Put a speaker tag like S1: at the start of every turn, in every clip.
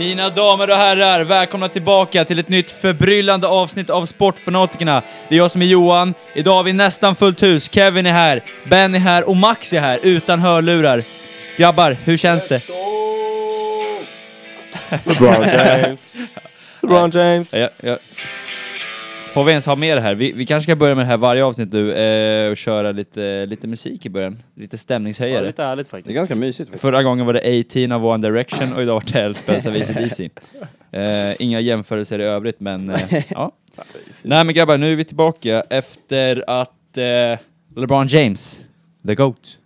S1: Mina damer och herrar, välkomna tillbaka till ett nytt förbryllande avsnitt av Sportfanatikerna. Det är jag som är Johan. Idag har vi nästan fullt hus. Kevin är här, Ben är här och Max är här utan hörlurar. Grabbar, hur känns det?
S2: LeBron James. LeBron James.
S1: Ja, ja. Får vi ens ha med det här? Vi, vi kanske ska börja med det här varje avsnitt nu eh, och köra lite, lite musik i början. Lite
S2: Ja,
S1: stämningshöjare.
S2: lite ärligt
S3: Det är
S2: faktiskt.
S3: ganska mysigt faktiskt.
S1: Förra gången var det 18 av One Direction och idag var det Elspeth av ACDC. Eh, inga jämförelser i övrigt, men eh, ja. Nej men grabbar, nu är vi tillbaka efter att eh, LeBron James, the GOAT,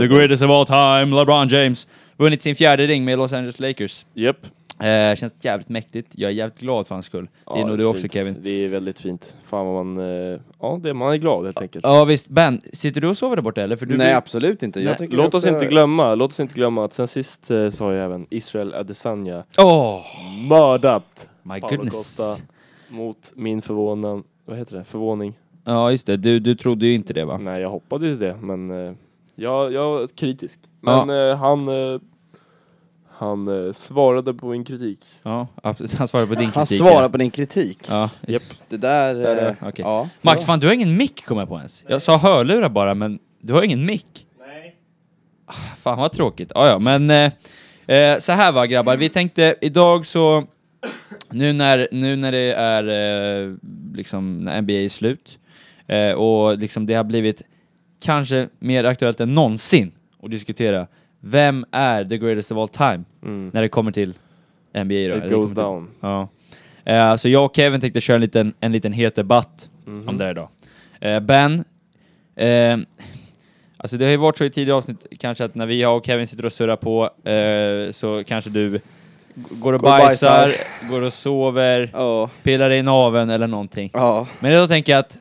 S1: the greatest of all time, LeBron James, vunnit sin fjärde ring med Los Angeles Lakers.
S2: Japp.
S1: Eh, känns jävligt mäktigt, jag är jävligt glad för hans skull. det är nog du också. Kevin.
S2: Det är väldigt fint. Fan vad man... eh, Ja, det, man är glad helt enkelt.
S1: Ja visst, Ben, sitter du och sover där borta eller? För du
S3: Nej
S1: blir-
S3: absolut inte.
S1: Nej.
S3: Jag tycker
S2: Låt oss
S3: också-
S2: inte glömma, låt oss inte glömma att sen sist eh, har ju även Israel Adesanya
S1: Åh,
S2: mördat
S1: my
S2: Paolo
S1: goodness.
S2: Costa mot min förvånan... Vad heter det? Förvåning.
S1: Ja just det, du, du trodde ju inte det va?
S2: Nej, jag hoppades det, men eh, jag, jag var kritisk. Men eh, han... Han eh, svarade på min kritik.
S1: Ja, absolut. han svarade på din
S3: Han
S1: kritik.
S3: svarar på din kritik.
S1: Ja,
S2: Japp.
S3: Det där... Eh,
S1: Okej.
S3: Ja.
S1: Max, fan du har ingen mick kommer jag på ens. Jag sa hörlurar bara, men du har ingen mick.
S2: Nej.
S1: Fan vad tråkigt. Ja, ja, men eh, eh, så här va grabbar, vi tänkte idag så, nu när, nu när det är eh, liksom, när NBA är slut, eh, och liksom det har blivit kanske mer aktuellt än någonsin att diskutera, vem är the greatest of all time
S2: Mm.
S1: när det kommer till NBA då?
S2: It goes
S1: kommer till-
S2: down.
S1: Ja. Eh, så jag och Kevin tänkte köra en liten, en liten het debatt
S2: Mhm.
S1: om det här idag. Eh, ben, eh, alltså det har ju varit så i tidigare avsnitt kanske att när vi jag och Kevin sitter och surrar på så kanske du går och
S3: Går
S1: bajsar,
S3: bajsar.
S1: går och sover,
S3: Ja.
S1: pillar i naveln eller någonting.
S3: Ja.
S1: Men då tänker jag att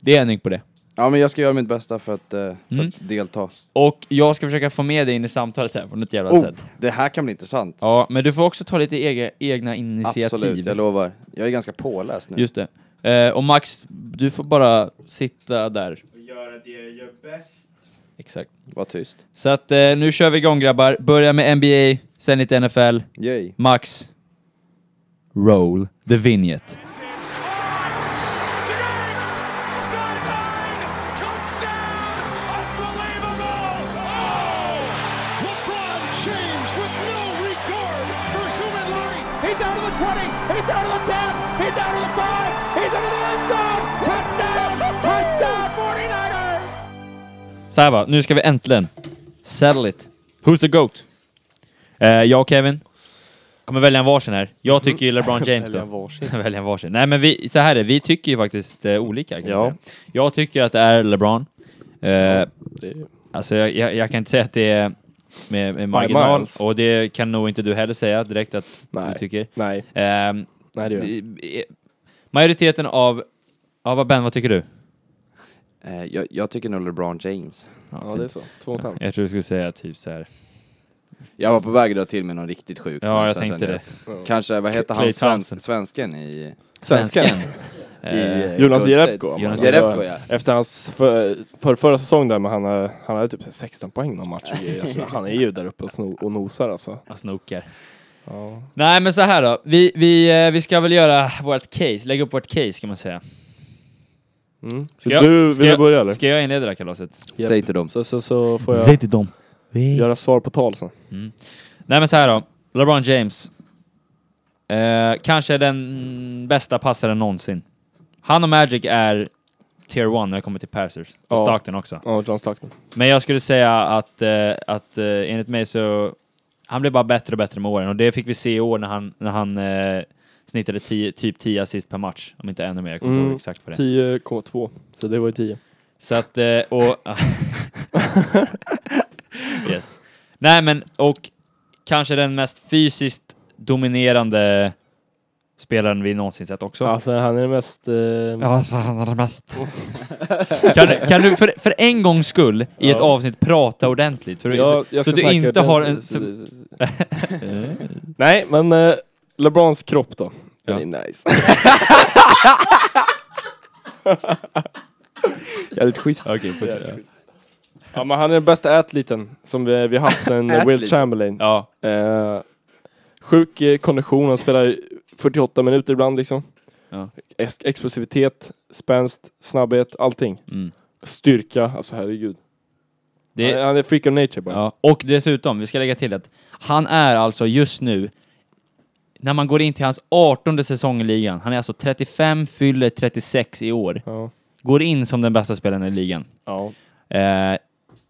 S1: det är ändring på det.
S3: Ja men jag ska göra mitt bästa för att, eh, för
S1: Mm.
S3: att delta.
S1: Och jag ska försöka få med dig in i samtalet här på något jävla
S3: Oh,
S1: sätt.
S3: det här kan bli intressant.
S1: Ja, men du får också ta lite ega, egna initiativ.
S3: Absolut, jag lovar. Jag är ganska påläst nu.
S1: Just det. Eh, och Max, du får bara sitta där.
S4: göra det jag gör bäst.
S1: Exakt.
S3: Var tyst.
S1: Så att eh, nu kör vi igång grabbar. Börja med NBA, sen lite NFL.
S3: Yay.
S1: Max. Roll the vignette. Så här va, nu ska vi äntligen settle it. Who's the GOAT? Eh, jag och Kevin kommer välja en varsin här. Jag tycker ju LeBron James
S2: Välja en
S1: då.
S2: varsin.
S1: välja en varsin. Nej men vi, så här är det, vi tycker ju faktiskt eh, olika kan
S2: Ja.
S1: säga. Jag tycker att det är LeBron. Eh,
S2: Det
S1: Alltså jag, jag, jag kan inte säga att det är med, med marginal,
S2: miles.
S1: och det kan nog inte du heller säga direkt att du
S2: Nej.
S1: tycker.
S2: Nej,
S1: Ehm,
S2: nej det gör jag inte.
S1: majoriteten av... Ja, vad Ben, vad tycker du?
S3: Eh, jag, jag tycker nog LeBron James.
S2: Ja,
S1: fint.
S2: det är så. Två mot en.
S1: Jag tror du skulle säga typ så här.
S3: Jag var på väg att dra till med någon riktigt sjuk.
S1: Ja, jag tänkte det.
S3: jag- Kanske, vad heter
S1: Clay
S3: han,
S1: Thompson.
S3: svensken i...
S1: Svensken.
S3: I,
S1: Eh,
S3: eh,
S2: Jonas Jerebko.
S1: Jonas
S2: Alltså,
S3: Jerebko, ja.
S2: Efter hans för, för förra säsong där, men han, han hade typ 16 poäng någon match. och grejer, så han är ju där uppe och, sno, och nosar alltså.
S1: Jag snokar.
S2: Ja.
S1: Nej, men så här då. Vi, vi, vi ska väl göra vårt case, lägga upp vårt case kan man säga.
S2: Mm.
S1: Ska
S2: Så
S1: jag-
S2: du,
S1: ska
S2: vill
S1: jag-
S2: du börja eller?
S1: Ska jag inleda det här kalaset?
S2: Japp.
S3: Säg till dem.
S2: Så, så, så får jag
S1: till dem.
S2: göra svar på tal sen.
S1: Nej men så här då. LeBron James. Eh, kanske den bästa passaren någonsin. Han och Magic är tier one när det kommer till passers. Och
S2: Ja.
S1: Stockton också.
S2: Ja, John Stockton.
S1: Men jag skulle säga att, eh, att eh, enligt mig så, han blev bara bättre och bättre med åren och det fick vi se i år när han, när han eh, snittade tio, typ 10 assist per match, om inte ännu mer. Jag kommer inte
S2: Mm.
S1: ihåg exakt på det.
S2: 10,2. Så det var ju 10.
S1: Så att, eh, och... yes. Nej men, och kanske den mest fysiskt dominerande spelaren vi någonsin sett också.
S2: Alltså han är den mest... Eh,
S1: Ja, fan är det mest. kan, du- kan du för, för en gångs skull i ett
S2: Ja.
S1: avsnitt prata ordentligt? För,
S2: jag- jag
S1: så att du inte har en...
S2: ordentligt. Nej, men eh, LeBrons kropp då. Den
S1: Ja.
S2: är nice.
S3: Jävligt schysst.
S1: Okej, fortsätt.
S2: ja, men han är den bästa atleten som vi, vi haft sen Will. Chamberlain.
S1: Ja,
S2: Eh, Sjuk eh, kondition, han spelar i 48 minuter ibland liksom.
S1: Ja.
S2: Ex explosivitet, spänst, snabbhet, allting.
S1: Mm.
S2: Styrka, alltså herregud.
S1: Det,
S2: Han, han är freak of nature bara.
S1: Ja, och dessutom, vi ska lägga till att han är alltså just nu, när man går in till hans 18 säsong i ligan, han är alltså 35, fyller 36 i år,
S2: Ja.
S1: går in som den bästa spelaren i ligan.
S2: ja
S1: Eh,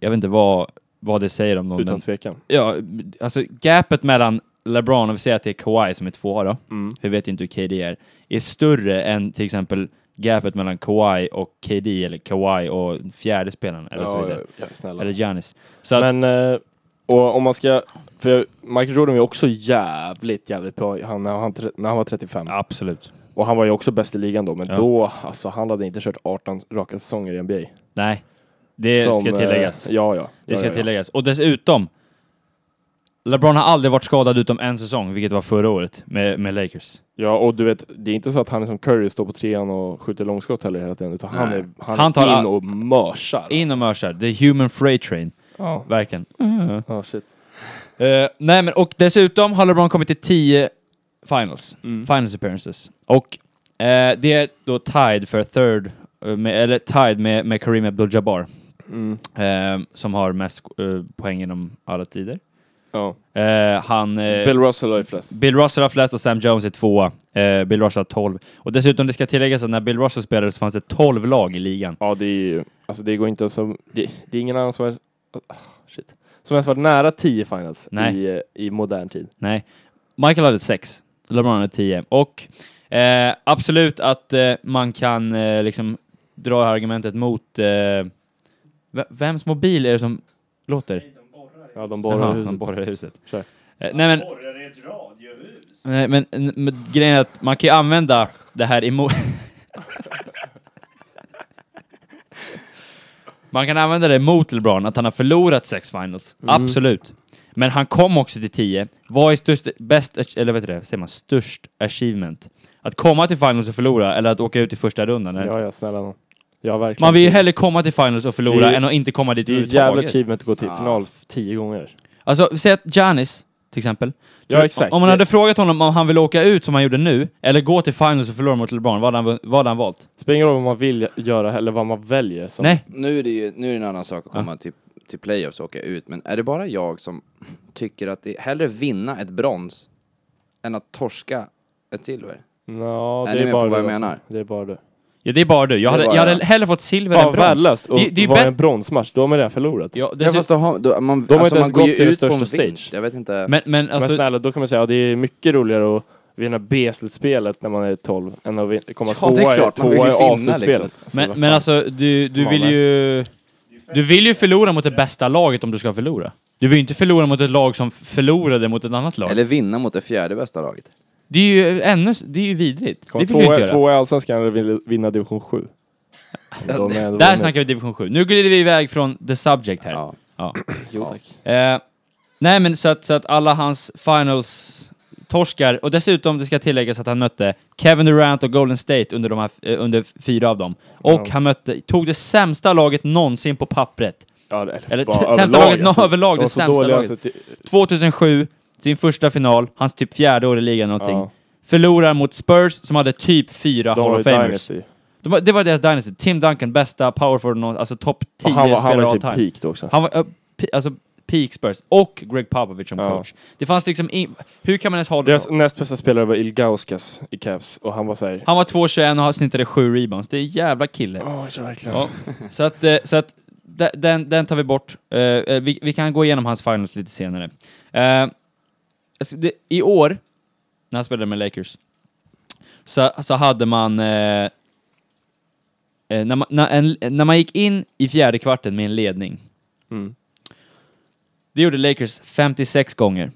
S1: jag vet inte vad, vad det säger om någon,
S2: utan
S1: men,
S2: tvekan.
S1: ja, alltså gapet mellan LeBron, och vi säger att det är Kawhi som är tvåa då,
S2: Mm.
S1: vi vet ju inte hur KD är, är större än till exempel gapet mellan Kawhi och KD, eller Kawhi och fjärde spelaren, eller så
S2: Ja,
S1: vidare.
S2: ja.
S1: Eller Giannis. Så att,
S2: Men, eh, och om man ska, för Michael Jordan var också jävligt, jävligt bra han, när, han, när han var 35.
S1: absolut.
S2: Och han var ju också bäst i ligan då, men
S1: Ja.
S2: då, alltså han hade inte kört 18 raka säsonger i NBA.
S1: Nej, det
S2: Som,
S1: ska
S2: eh,
S1: tilläggas.
S2: ja, ja.
S1: Det
S2: ja,
S1: ska
S2: ja,
S1: tilläggas. Och dessutom, LeBron har aldrig varit skadad utom en säsong, vilket var förra året med, med Lakers.
S2: Ja, och du vet, det är inte så att han är som Curry, står på trean och skjuter långskott heller hela tiden, utan han
S3: Nej.
S2: är, han
S1: Han tar
S2: är in och mörsar.
S1: In och mörsar. The human freight train.
S2: Ja,
S1: Verkligen.
S2: ja shit.
S1: Eh, nej men, och dessutom har LeBron kommit till 10 finals.
S2: Mm.
S1: Finals appearances. Och eh, det är då tied för third, eh, med, eller tied med, med Kareem Abdul-Jabbar.
S2: Mm.
S1: eh, som har mest poäng genom alla tider. Eh, han...
S2: Bill Russell har flest.
S1: Bill Russell har flest och Sam Jones är tvåa. Bill Russell har 12. Och dessutom, det ska tilläggas att när Bill Russell spelade så fanns det 12 lag i ligan.
S2: Ja, det är ju, alltså det går inte som, det, det är ingen annan som har, ah, shit. Som ens varit nära 10 finals
S1: Nej.
S2: i, eh, i modern tid.
S1: Nej. Michael hade 6. LeBron hade 10. Och eh, absolut att eh, man kan eh, liksom dra det här argumentet mot... Eh, vems mobil är det som låter?
S2: Ja, de borrar
S1: Jaha,
S2: i huset.
S1: han borrar i huset.
S2: Kör.
S1: Eh, nej men,
S4: Borrar i ett radiohus.
S1: nej, men, men grejen är att man kan ju använda det här emot... man kan använda det mot LeBron, att han har förlorat sex finals. Absolut. Men han kom också till 10. Vad är störst, bäst, eller vet du det, säger man, störst achievement? Att komma till finals och förlora, eller att åka ut i första rundan? eller?
S2: Ja, ja, snälla nån. Ja, verkligen.
S1: Man vill ju hellre komma till finals och förlora
S2: är-
S1: än att inte komma dit
S2: Det är ett jävla
S1: överhuvudtaget.
S2: achievement att gå till
S3: Ja.
S2: final f- tio gånger.
S1: Alltså, säg att Giannis, till exempel.
S2: Ja, exakt.
S1: Om man
S2: Det-
S1: hade frågat honom om han vill åka ut som han gjorde nu, eller gå till finals och förlora mot LeBron, vad hade han, vad hade han valt?
S2: Spelar ingen roll vad man vill göra eller vad man väljer. Som,
S1: Nej.
S3: Nu är det ju nu är det en annan sak att komma till, till playoffs och åka ut, men är det bara jag som tycker att det är hellre vinna ett brons än att torska ett silver?
S2: Nå,
S3: Är
S2: det
S3: ni
S2: är
S3: med
S2: bara
S3: på vad jag
S2: alltså.
S3: menar?
S2: Det är bara du.
S1: Ja, det är bara du. Jag
S3: Det
S1: hade,
S3: var
S1: jag hade hellre fått silver
S2: Ja,
S1: än brons.
S2: värdelöst. Och
S1: Det- det bäst-
S2: en bronsmatch, då har man redan förlorat.
S1: Ja,
S3: Ja,
S1: dessutom-
S3: fast då har, då, man,
S2: De har
S3: alltså,
S2: inte
S3: man
S2: ens
S3: går
S2: gått
S3: ju ut på en
S2: stage.
S3: Jag vet inte.
S1: men, men
S2: Men
S1: alltså,
S2: snälla, då kan man säga att det är mycket roligare att vinna B-slutspelet när man är 12 än att komma
S3: Ja, det
S2: tvåa i- A-slutspelet.
S3: liksom.
S2: Alltså,
S1: men, men alltså, du, du vill ju... Du vill ju förlora mot det bästa laget om du ska förlora. Du vill ju inte förlora mot ett lag som förlorade mot ett annat lag.
S3: Eller vinna mot det fjärde bästa laget.
S1: Det är ju ännu... Det är ju vidrigt.
S2: Komma
S1: det vill du inte
S2: tvåa,
S1: göra.
S2: tvåa i Allsvenskan eller vill vinna division 7. De är
S1: Där snackar vi division 7. Nu glider vi iväg från the subject här.
S3: Ja.
S1: Ja.
S2: Jo tack.
S1: Eh, nej men så att, så att alla hans finals torskar, och dessutom det ska tilläggas att han mötte Kevin Durant och Golden State under, de här, eh, under fyra av dem. Och
S2: Ja.
S1: han mötte, tog det sämsta laget någonsin på pappret.
S2: Ja, det,
S1: Eller
S2: bara
S1: sämsta
S2: överlag,
S1: laget,
S2: alltså.
S1: överlag
S2: De
S1: det
S2: så
S1: sämsta
S2: dåliga,
S1: laget.
S2: alltså, till-
S1: 2007, sin första final, hans typ fjärde år i ligan någonting.
S2: Ja.
S1: Förlorar mot Spurs som hade typ fyra Hall of Famers. De det var deras dynasty. Tim Duncan, bästa power forward, någon- alltså topp 10
S2: Och han var, han
S1: spelare
S2: var sin peak då också.
S1: Han var, uh, alltså, peak Spurs. Och Greg Popovich som
S2: Ja.
S1: coach. Det fanns liksom in, Hur kan man ens ha det
S2: Deras näst bästa spelare var Ilgauskas i Cavs och han var såhär...
S1: Han var 2,21 och snittade 7 rebounds. Det är en jävla kille.
S2: Verkligen.
S1: Ja. Så att, eh, så att de- den, den tar vi bort. Eh, vi, vi kan gå igenom hans finals lite senare. Alltså, det, I år, när han spelade med Lakers, så, så hade man... Eh, eh, när, man när, en, när man gick in i fjärde kvarten med en ledning,
S2: Mm.
S1: det gjorde Lakers 56 gånger.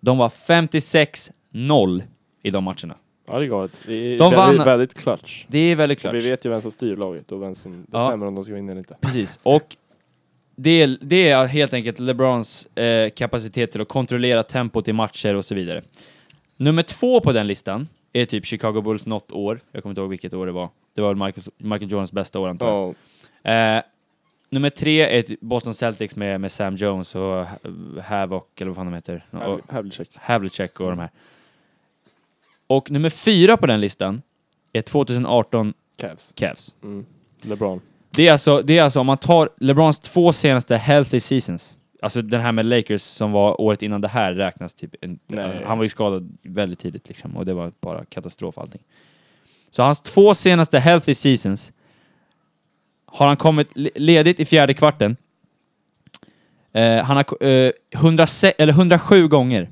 S1: De var 56-0 i de matcherna.
S2: Ja, det är galet. Det är
S1: De
S2: väldigt,
S1: vann-
S2: väldigt clutch.
S1: Det är väldigt
S2: Och
S1: klart.
S2: vi vet ju vem som styr laget och vem som
S1: Ja.
S2: bestämmer om de ska vinna eller inte.
S1: Precis. Och det är, det är helt enkelt LeBrons eh, kapacitet till att kontrollera tempot i matcher och så vidare. Nummer två på den listan är typ Chicago Bulls något år. Jag kommer inte ihåg vilket år det var. Det var Michael, Michael Jordans bästa år antar jag.
S2: Ja,
S1: Eh, nummer tre är ett Boston Celtics med, med Sam Jones och Ha- Havoc, eller vad fan de heter.
S2: Havlicek.
S1: Havlicek och de här. Och nummer fyra på den listan är 2018
S2: Cavs.
S1: Cavs.
S2: Mm. LeBron.
S1: Det är, alltså, det är alltså om man tar LeBrons två senaste healthy seasons, alltså den här med Lakers som var året innan det här räknas typ, en,
S2: Nej.
S1: han var ju skadad väldigt tidigt liksom och det var bara katastrof allting. Så hans två senaste healthy seasons har han kommit le- ledigt i fjärde kvarten. Eh, han har eh, 106, eller 107 gånger.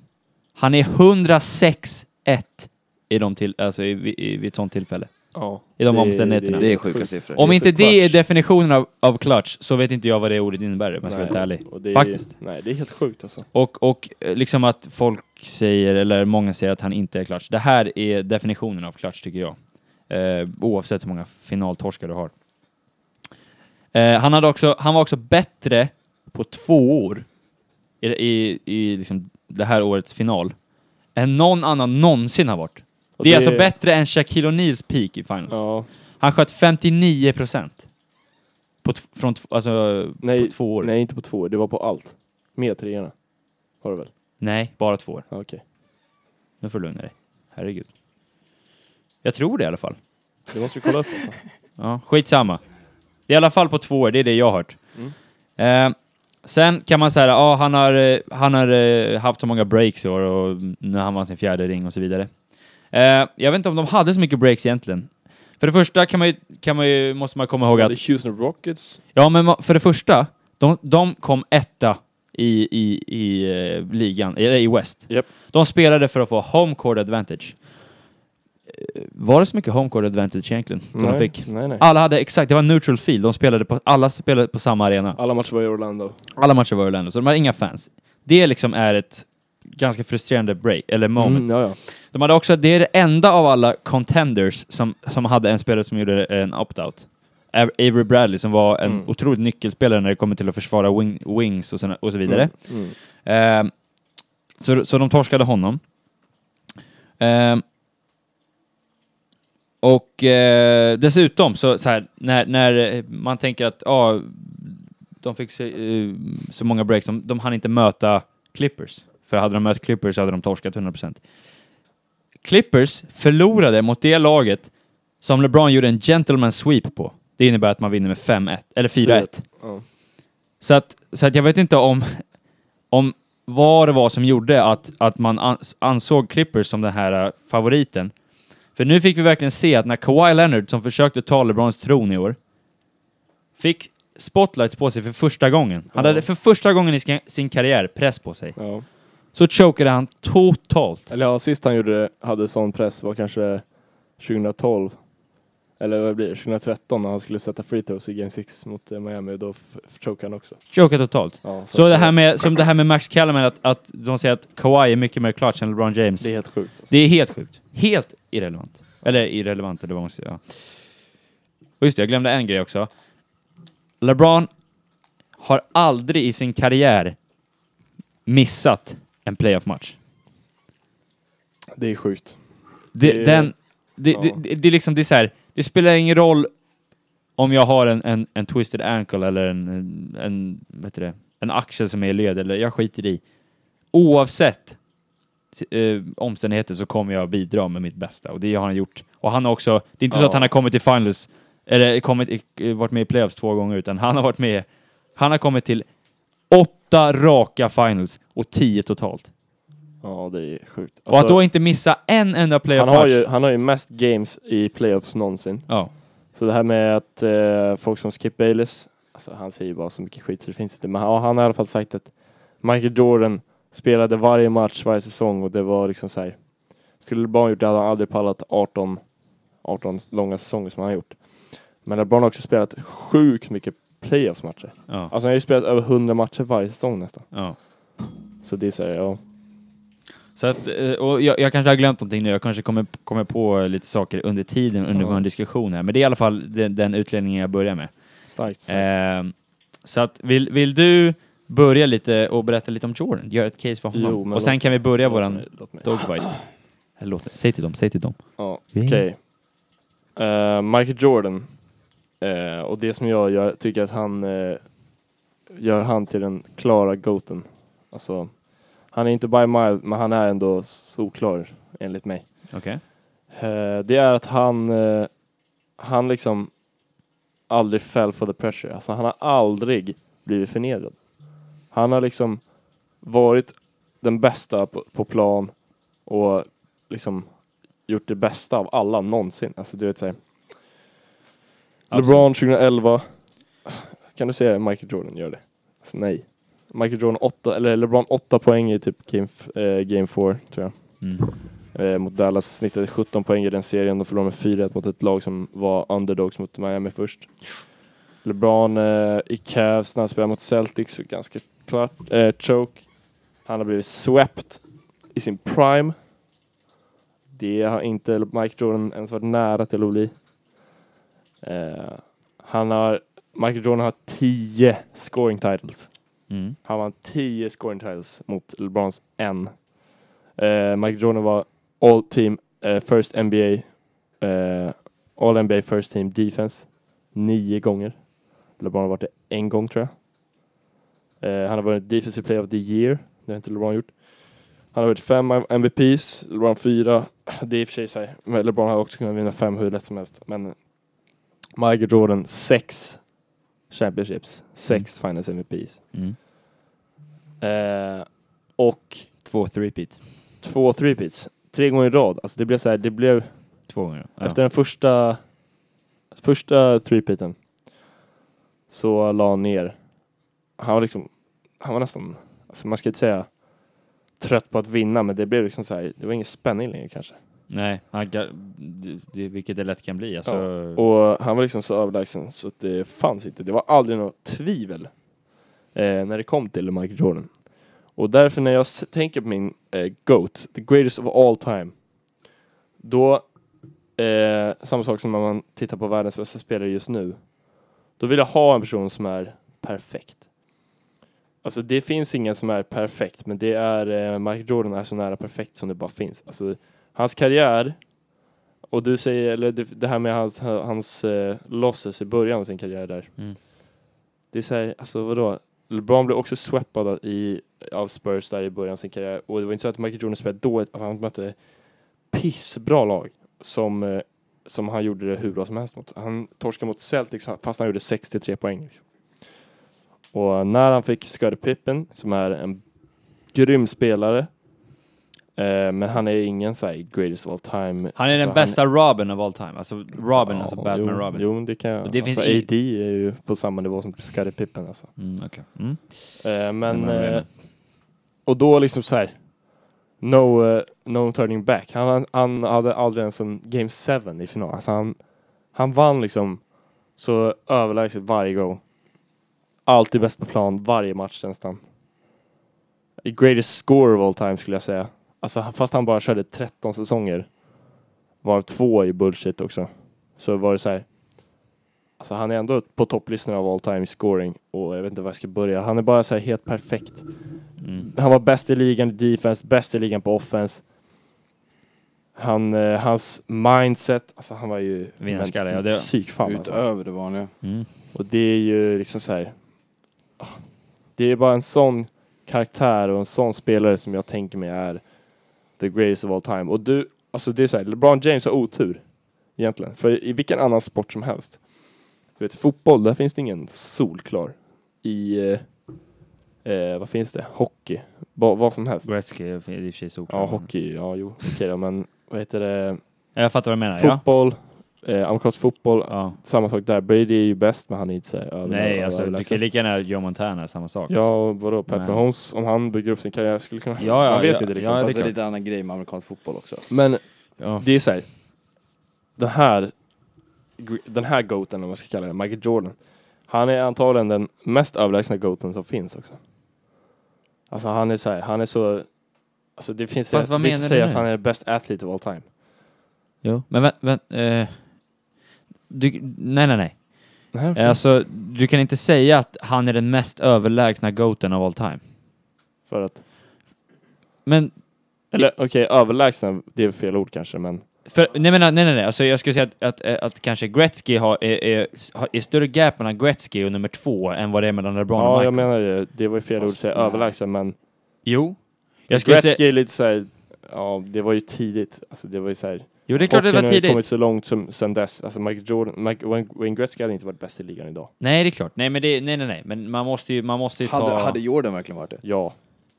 S1: Han är 106-1 i de till, alltså i, i, vid ett sånt tillfälle.
S2: Ja.
S1: I de omständigheterna.
S3: Det är sjuka siffror.
S1: Om
S2: Det
S1: inte det är definitionen av, av clutch så vet inte jag vad det ordet innebär om jag ska vara helt ärlig.
S2: det är,
S1: Faktiskt.
S2: Nej, det är helt sjukt alltså.
S1: Och, och eh, liksom att folk säger, eller många säger att han inte är clutch. Det här är definitionen av clutch tycker jag. Eh, oavsett hur många finaltorskar du har. Eh, han, hade också, han var också bättre på två år i, i, i liksom det här årets final än någon annan någonsin har varit. Det är alltså bättre än Shaquille O'Neals peak i finals.
S2: Ja.
S1: Han sköt 59 procent. På, t- från, alltså,
S2: Nej,
S1: på två år.
S2: nej, inte på två år. Det var på allt. Med treorna. Var det väl?
S1: Nej, bara två år.
S2: Okej.
S1: Nu får du lugna dig. Herregud. Jag tror det i alla fall.
S2: Det måste vi kolla upp alltså.
S1: Ja, skitsamma. Det är i alla fall på två år, det är det jag har hört.
S2: Mm.
S1: Eh, sen kan man säga, ja han har, eh, han har eh, haft så många breaks i år och när han vann sin fjärde ring och så vidare. Eh, jag vet inte om de hade så mycket breaks egentligen. För det första kan man ju, kan man ju, måste man komma ihåg att
S2: är Houston Rockets.
S1: Ja, men för det första, de, de kom etta i, i, i eh, ligan, eller i West.
S2: Japp.
S1: De spelade för att få home court advantage. Eh, Var det så mycket home court advantage egentligen som de
S2: nej,
S1: fick?
S2: Nej, nej.
S1: Alla hade exakt, det var neutral field, de spelade på, alla spelade på samma arena.
S2: Alla matcher var i Orlando.
S1: Alla matcher var i Orlando, så de hade inga fans. Det liksom är ett ganska frustrerande break, eller moment.
S2: Mm, ja, ja.
S1: De hade också, det är det enda av alla contenders som, som hade en spelare som gjorde en opt-out. Av- Avery Bradley som var en
S2: Mm.
S1: otroligt nyckelspelare när det kommer till att försvara wing, wings och, såna, och så vidare.
S2: Mm. Mm.
S1: Eh, så, så de torskade honom. Eh, och eh, dessutom, så, så här, när, när man tänker att ah, de fick så, eh, så många breaks, de, de hann inte möta Clippers. För hade de mött Clippers hade de torskat 100%. Clippers förlorade mot det laget som LeBron gjorde en gentleman sweep på. Det innebär att man vinner med 5-1, eller 4-1.
S2: Ja.
S1: Så att, så att jag vet inte om, om vad det var som gjorde att, att man ans- ansåg Clippers som den här äh, favoriten. För nu fick vi verkligen se att när Kawhi Leonard, som försökte ta LeBrons tron i år, fick spotlights på sig för första gången. Han hade för första gången i sin, karriär press på sig.
S2: Ja.
S1: Så chokade han totalt.
S2: Eller ja, sist han gjorde hade sån press var kanske 2012. Eller vad blir det? 2013 när han skulle sätta free throws i Game 6 mot eh, Miami då chokade han också.
S1: Chokade totalt.
S2: Ja,
S1: Så
S2: att,
S1: det här med, som det här med Max Kellerman, att, att de säger att Kawhi är mycket mer clutch än LeBron James.
S2: Det är helt sjukt. Alltså.
S1: Det är helt sjukt. Helt irrelevant. Eller irrelevant, eller vad man ska säga. Och just det, jag glömde en grej också. LeBron har aldrig i sin karriär missat en playoff-match.
S2: Det är sjugt.
S1: Det,
S2: Det-
S1: den, det,
S2: ja.
S1: det, det, det, är liksom, det, är så här, det spelar ingen roll om jag har en, en, en twisted ankle eller en, en, en, heter det, en axel som är i led, eller jag skiter i. Oavsett eh, omständigheter så kommer jag bidra med mitt bästa och det har han gjort. Och han har också, det är inte så
S2: Ja.
S1: att han har kommit till finals, eller kommit, varit med i playoffs två gånger, utan han har varit med, han har kommit till åtta raka finals och tio totalt.
S2: Ja, det är sjukt.
S1: och att
S2: Alltså,
S1: då inte missa en enda
S2: han,
S1: playoff-match.
S2: har ju, han har ju mest games i playoffs någonsin.
S1: Ja.
S2: Så det här med att eh, folk som Skip Bayless, alltså han säger bara så mycket skit så det finns inte. Men han, han har i alla fall sagt att Michael Jordan spelade varje match varje säsong och det var liksom så här. Skulle LeBron gjort det hade han aldrig pallat 18, 18 långa säsonger som han har gjort. Men LeBron har också spelat sjukt mycket playoffs-matcher.
S1: Ja.
S2: Alltså han har ju spelat över 100 matcher varje säsong nästan.
S1: ja.
S2: Så det är så här, ja.
S1: Så att, eh, och jag, jag kanske har glömt någonting nu, jag kanske kommer, kommer på lite saker under tiden, under
S2: Ja.
S1: vår diskussion här, men det är i alla fall den, den utledningen jag börjar med.
S2: Starkt. starkt.
S1: Ehm, så att, vill, vill du börja lite och berätta lite om Jordan? Göra ett case för honom?
S2: Jo,
S1: och sen kan vi börja
S2: Låt
S1: våran
S2: mig- låt mig.
S1: dogfight. Eller Låt, säg till dem, säg till dem.
S2: Ja, okej. Eh, Michael Jordan. Eh, och det som jag, jag tycker att han, eh, gör han till den klara goaten. Alltså, han är inte by mile, men han är ändå solklar enligt mig.
S1: Okej.
S2: Eh, det är att han, eh, han liksom aldrig fell for the pressure. Alltså han har aldrig blivit förnedrad. Han har liksom varit den bästa på, på plan och liksom gjort det bästa av alla någonsin. Alltså du vet såhär. LeBron 2011. Kan du säga Michael Jordan gör det? Alltså, nej. Michael Jordan 8, eller LeBron 8 poäng i typ game, f- eh, game 4 tror jag.
S1: Mm.
S2: Eh, mot Dallas snittade 17 poäng i den serien. De förlorade med 4-1 mot ett lag som var underdogs mot Miami först. LeBron eh, i Cavs när han spelade mot Celtics, så ganska klart eh, choke. Han har blivit swept i sin prime. Det har inte Mike Jordan ens varit nära till att bli. Eh, han har, Michael Jordan har 10 scoring titles.
S1: Mm.
S2: Han vann 10 scoring titles mot LeBrons en. Eh, Michael Jordan var All Team eh, First NBA eh, All NBA First Team Defense nio gånger. LeBron har varit det en gång tror jag. Eh, han har varit Defensive Player of the Year. Det har inte LeBron gjort. Han har varit fem MVPs, LeBron fyra. Det är i och för sig LeBron har också kunnat vinna fem hur lätt som helst. Men Michael Jordan sex championships, sex finals MVPs.
S1: Mm.
S2: Eh, och
S1: Två three-peat.
S2: två threepeats. Tre gånger i rad. Alltså det blev så här, det blev
S1: Två gånger. Ja.
S2: efter den första första threepeaten så la han ner. Han var liksom, han var nästan, alltså man ska inte säga trött på att vinna, men det blev liksom så här, det var ingen spänning längre kanske.
S1: Nej, han, det, vilket det lätt kan bli. Alltså,
S2: Och han var liksom så överlägsen så att det fanns inte. Det var aldrig något tvivel eh, när det kom till Michael Jordan. Och därför när jag tänker på min eh, GOAT, the greatest of all time, då, eh, samma sak som när man tittar på världens bästa spelare just nu, då vill jag ha en person som är perfekt. Alltså det finns ingen som är perfekt, men det är, eh, Michael Jordan är så nära perfekt som det bara finns. Alltså hans karriär och du säger, eller det, här med hans, hans eh, losses i början av sin karriär där.
S1: Mm.
S2: Det är såhär, alltså vadå? LeBron blev också sweppad i, av Spurs där i början av sin karriär. Och det var inte så att Michael Jordan spelade dåligt, alltså han mötte pissbra lag som, eh, som han gjorde det hur bra som helst mot. Han torskade mot Celtics fast han gjorde 63 poäng. Liksom. Och när han fick Scottie Pippen, som är en grym spelare, eh, men han är ingen såhär greatest of all time.
S1: han är den
S2: Så
S1: bästa Robin of all time. Alltså Robin,
S2: Ja,
S1: alltså Batman
S2: jo,
S1: Robin.
S2: Jo, det kan jag.
S1: Och det finns
S2: alltså,
S1: i-
S2: AD är ju på samma nivå som Scottie Pippen alltså.
S1: Mm, okej. mm.
S2: Eh, men, eh, och då liksom så här. No, eh, no turning back. Han, han hade aldrig ens en game 7 i final. Alltså han, han vann liksom så överlägset varje gång. Alltid bäst på plan varje match nästan. I greatest score of all time skulle jag säga. Alltså fast han bara körde 13 säsonger. Var två i bullshit också. Så var det så här. Alltså han är ändå på topplistan av all time scoring och jag vet inte var jag ska börja. Han är bara så här helt perfekt.
S1: Mm.
S2: Han var bäst i ligan i defense, bäst i ligan på offense. Han, eh, hans mindset, alltså han var ju
S1: Vinnarskalle, ja, det-
S2: psykfall alltså.
S3: Utöver det vanliga.
S1: Mm.
S2: Och det är ju liksom så här. ah, Det är bara en sån karaktär och en sån spelare som jag tänker mig är the greatest of all time. Och du, alltså det är så här, LeBron James har otur egentligen. För i vilken annan sport som helst. Du vet, fotboll, där finns det ingen solklar. I, eh, eh, vad finns det? Hockey, ba, vad som helst.
S1: Gretzky är i och för sig solklar.
S2: Ja, hockey, ja jo, okej då, men vad heter det?
S1: Jag fattar vad du menar, ja.
S2: Eh, amerikansk fotboll,
S1: ja.
S2: samma sak där. Brady är ju bäst, men han är inte så över-
S1: Nej, alltså du kan lika gärna Joe Montana, samma sak.
S2: Ja,
S1: alltså.
S2: och vadå, Pat
S1: Men-
S2: Mahomes, om han bygger upp sin karriär skulle kunna...
S1: Ja, ja,
S2: man vet
S1: ja,
S2: inte liksom.
S1: ja, det är
S3: Fast det är lite annan grej med amerikansk fotboll också.
S2: Men
S1: Ja.
S2: det är så här. Den här, den här goaten, om man ska kalla det, Michael Jordan. Han är antagligen den mest överlägsna goaten som finns också. Alltså han är så här, han är så... Alltså det finns
S1: Fast vad
S2: vissa
S1: menar du
S2: säger
S1: nu?
S2: att han är best athlete of all time.
S1: Jo, men vänt, vänt, eh, du, nej, nej, nej.
S2: Nej,
S1: Eh, Alltså, du kan inte säga att han är den mest överlägsna goaten of all time.
S2: För att...
S1: Men,
S2: Eller okej, överlägsna, det är fel ord kanske, men
S1: För, nej, men, nej, nej, nej. Alltså, jag skulle säga att, att, att kanske Gretzky har, är, är, är större gap mellan Gretzky och nummer två än vad det är mellan LeBron och
S2: Ja,
S1: Michael.
S2: jag menar det. Det var ju fel ord att
S3: Fast
S2: säga överlägsen, men
S1: Jo. Jag
S2: Gretzky
S1: säga,
S2: är lite såhär, ja, det var ju tidigt. Alltså det var ju såhär.
S1: Jo, det är klart det var
S2: hockeyn har kommit
S1: tidigt.
S2: så långt som, sen dess. Alltså Michael Jordan, Mike, Wayne, Gretzky hade inte varit bäst i ligan idag.
S1: Nej, det är klart. Nej, men det, nej, nej, nej. Men man måste ju, man måste ju ta...
S3: Hade, hade Jordan verkligen varit det?
S2: Ja,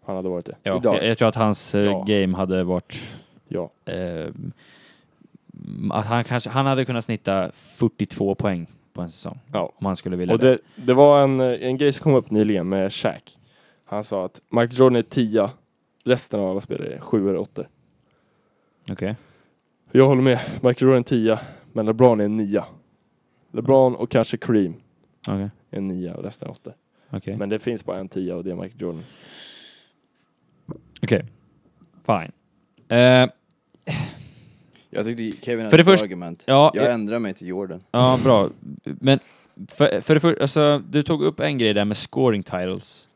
S2: han hade varit det.
S1: ja,
S3: idag?
S1: jag, jag tror att hans eh,
S2: Ja.
S1: game hade varit...
S2: Ja.
S1: Eh, att han, kanske, han hade kunnat snitta 42 poäng på en säsong.
S2: Ja.
S1: Om han skulle vilja
S2: Och det, det var en, eh, en grej som kom upp nyligen med Shaq. Han sa att Michael Jordan är tia, resten av alla spelare är sju eller åtta.
S1: Okej.
S2: Jag håller med. Michael Jordan är tia, men LeBron är en nia. LeBron och kanske Kareem
S1: Okej.
S2: är en nia och resten är åtta.
S1: Okej.
S2: Men det finns bara en tia och det är Michael Jordan.
S1: Okej. Fine. Eh,
S3: Jag tyckte Kevin
S1: För
S3: hade
S1: det
S3: ett argument.
S1: ja,
S3: Jag
S1: eh,
S3: ändrar mig till Jordan.
S1: ja, bra. Men för, för det första, alltså, du tog upp en grej där med scoring titles.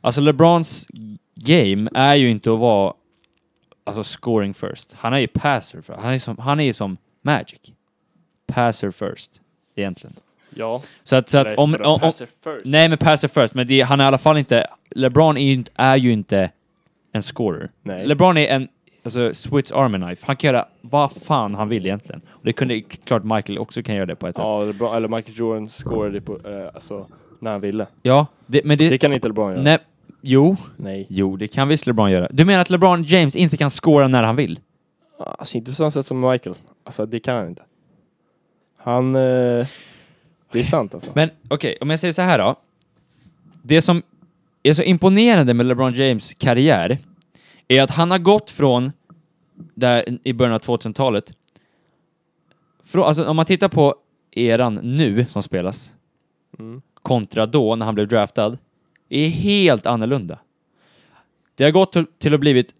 S1: Alltså LeBrons game är ju inte att vara alltså scoring first. Han är ju passer first. Han är som, han är som Magic. Passer first, egentligen.
S2: Ja.
S1: Så att, så att om, om, om, Nej, men passer first, men det, han är i alla fall inte... LeBron är ju inte, är ju inte en scorer.
S2: Nej.
S1: LeBron är en alltså, Swiss Army Knife. Han kan göra vad fan han vill egentligen. Och det kunde klart Michael också kan göra det på ett sätt.
S2: Ja, LeBron, eller Michael Jordan scorade på, eh, alltså, när han ville.
S1: Ja, det, men det...
S2: Det kan inte LeBron göra.
S1: nej, jo,
S2: Nej.
S1: jo, det kan visst LeBron göra. Du menar att LeBron James inte kan scora när han vill?
S2: Alltså inte på samma sätt som Michael. Alltså det kan han inte. Han... Eh, det är sant alltså.
S1: Men okej, om jag säger så här då. Det som är så imponerande med LeBron James karriär är att han har gått från, där i början av 2000-talet, från, alltså om man tittar på eran nu som spelas,
S2: Mm.
S1: kontra då när han blev draftad, är helt annorlunda. Det har gått till, att blivit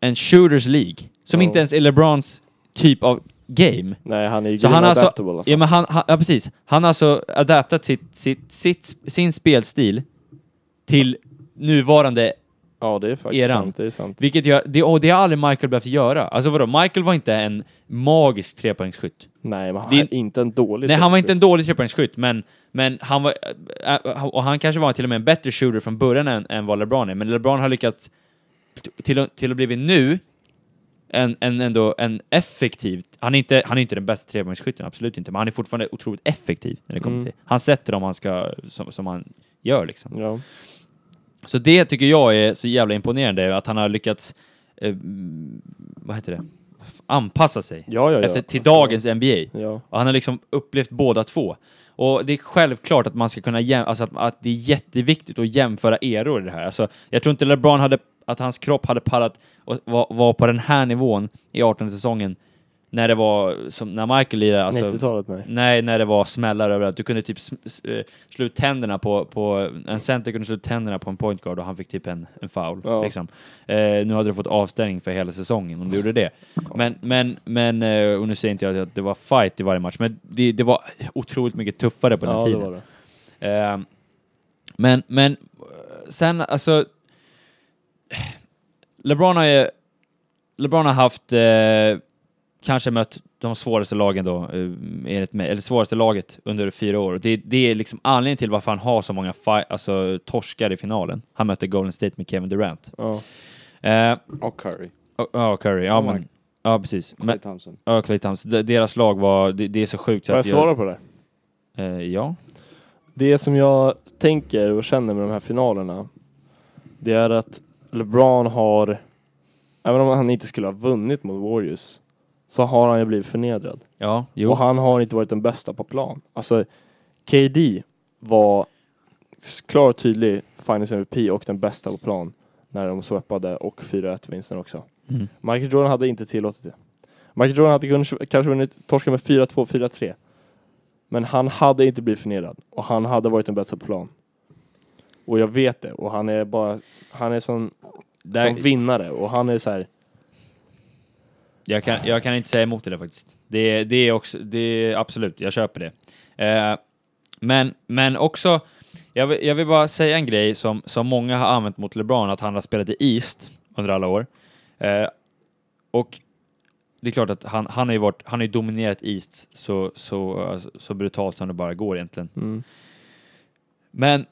S1: en shooters League, som
S2: Ja.
S1: inte ens är LeBrons typ av game.
S2: Nej, han är ju
S1: Så han har alltså,
S2: alltså.
S1: ja, men han, han, ja precis. Han har alltså adaptat sitt, sitt, sitt, sin spelstil till nuvarande,
S2: Ja, det är faktiskt
S1: eran.
S2: sant. Det är sant.
S1: vilket gör, det, och det har aldrig Michael behövt göra. Alltså vadå, Michael var inte en magisk trepoängsskytt.
S2: Nej, men han
S1: Det-
S2: är inte en dålig
S1: Nej, han var inte en dålig trepoängsskytt, men, men han var, äh, äh, och han kanske var till och med en bättre shooter från början än, än vad LeBron är, men LeBron har lyckats till, till att blivit nu en, en, ändå en effektiv, han är inte, han är inte den bästa trepoängsskytten, absolut inte, men han är fortfarande otroligt effektiv när det kommer
S2: Mm.
S1: till, han sätter dem han ska, som, som han gör liksom.
S2: Ja.
S1: Så det tycker jag är så jävla imponerande, att han har lyckats, eh, vad heter det, anpassa sig
S2: Ja, ja, ja.
S1: efter, till
S2: Alltså,
S1: dagens NBA. Och han har liksom upplevt båda två. Och det är självklart att man ska kunna jäm- alltså att, att det är jätteviktigt att jämföra eror i det här. Alltså, jag tror inte LeBron hade, att hans kropp hade pallat och var, var på den här nivån i 18 säsongen när det var, som när Michael lirade, alltså,
S2: 90-talet, nej.
S1: Nej, när det var smällar överallt. Du kunde typ eh, slå ut tänderna på, på, en center kunde slå ut tänderna på en point guard och han fick typ en, en foul.
S2: Ja.
S1: Liksom. Eh, nu hade du fått avstängning för hela säsongen om du gjorde det. Men, men, men, eh, och nu säger inte jag att det var fight i varje match, men det, det var otroligt mycket tuffare på den
S2: Ja, det
S1: tiden.
S2: var det.
S1: Eh, men, men sen alltså... LeBron har ju... LeBron har haft... Eh, kanske mött de svåraste lagen då, eh, enligt mig, eller svåraste laget under fyra år. Det, det är liksom anledningen till varför han har så många fi- alltså, torskar i finalen. Han mötte Golden State med Kevin Durant.
S2: Ja.
S1: Eh,
S3: Och Curry.
S1: Ja, Curry. Ja,
S3: Oh
S1: men, ja precis.
S3: Clay
S1: Men,
S3: Thompson.
S1: ja, Clay Thompson. De- Deras lag var... Det, det är så sjukt
S2: Får jag
S1: att
S2: svara på det?
S1: Eh, ja.
S2: Det som jag tänker och känner med de här finalerna, det är att LeBron har, även om han inte skulle ha vunnit mot Warriors, så har han ju blivit förnedrad.
S1: Ja, jo.
S2: Och han har inte varit den bästa på plan. Alltså, KD var klar och tydlig Finals MVP och den bästa på plan när de sweepade och 4-1 vinsten också.
S1: Mm.
S2: Michael Jordan hade inte tillåtit det. Michael Jordan hade kunnat, kanske vunnit torska med 4-2, 4-3. Men han hade inte blivit förnedrad och han hade varit den bästa på plan. Och jag vet det och han är bara, han är som,
S1: Där-
S2: som vinnare och han är så här.
S1: Jag kan, jag kan inte säga emot det där faktiskt. Det, det är också, det är absolut, jag köper det. Eh, men, men också, jag vill, jag vill bara säga en grej som, som många har använt mot LeBron, att han har spelat i East under alla år. Eh, och det är klart att han, han har ju varit, han har dominerat East så, så, så brutalt som det bara går egentligen.
S2: Mm.
S1: Men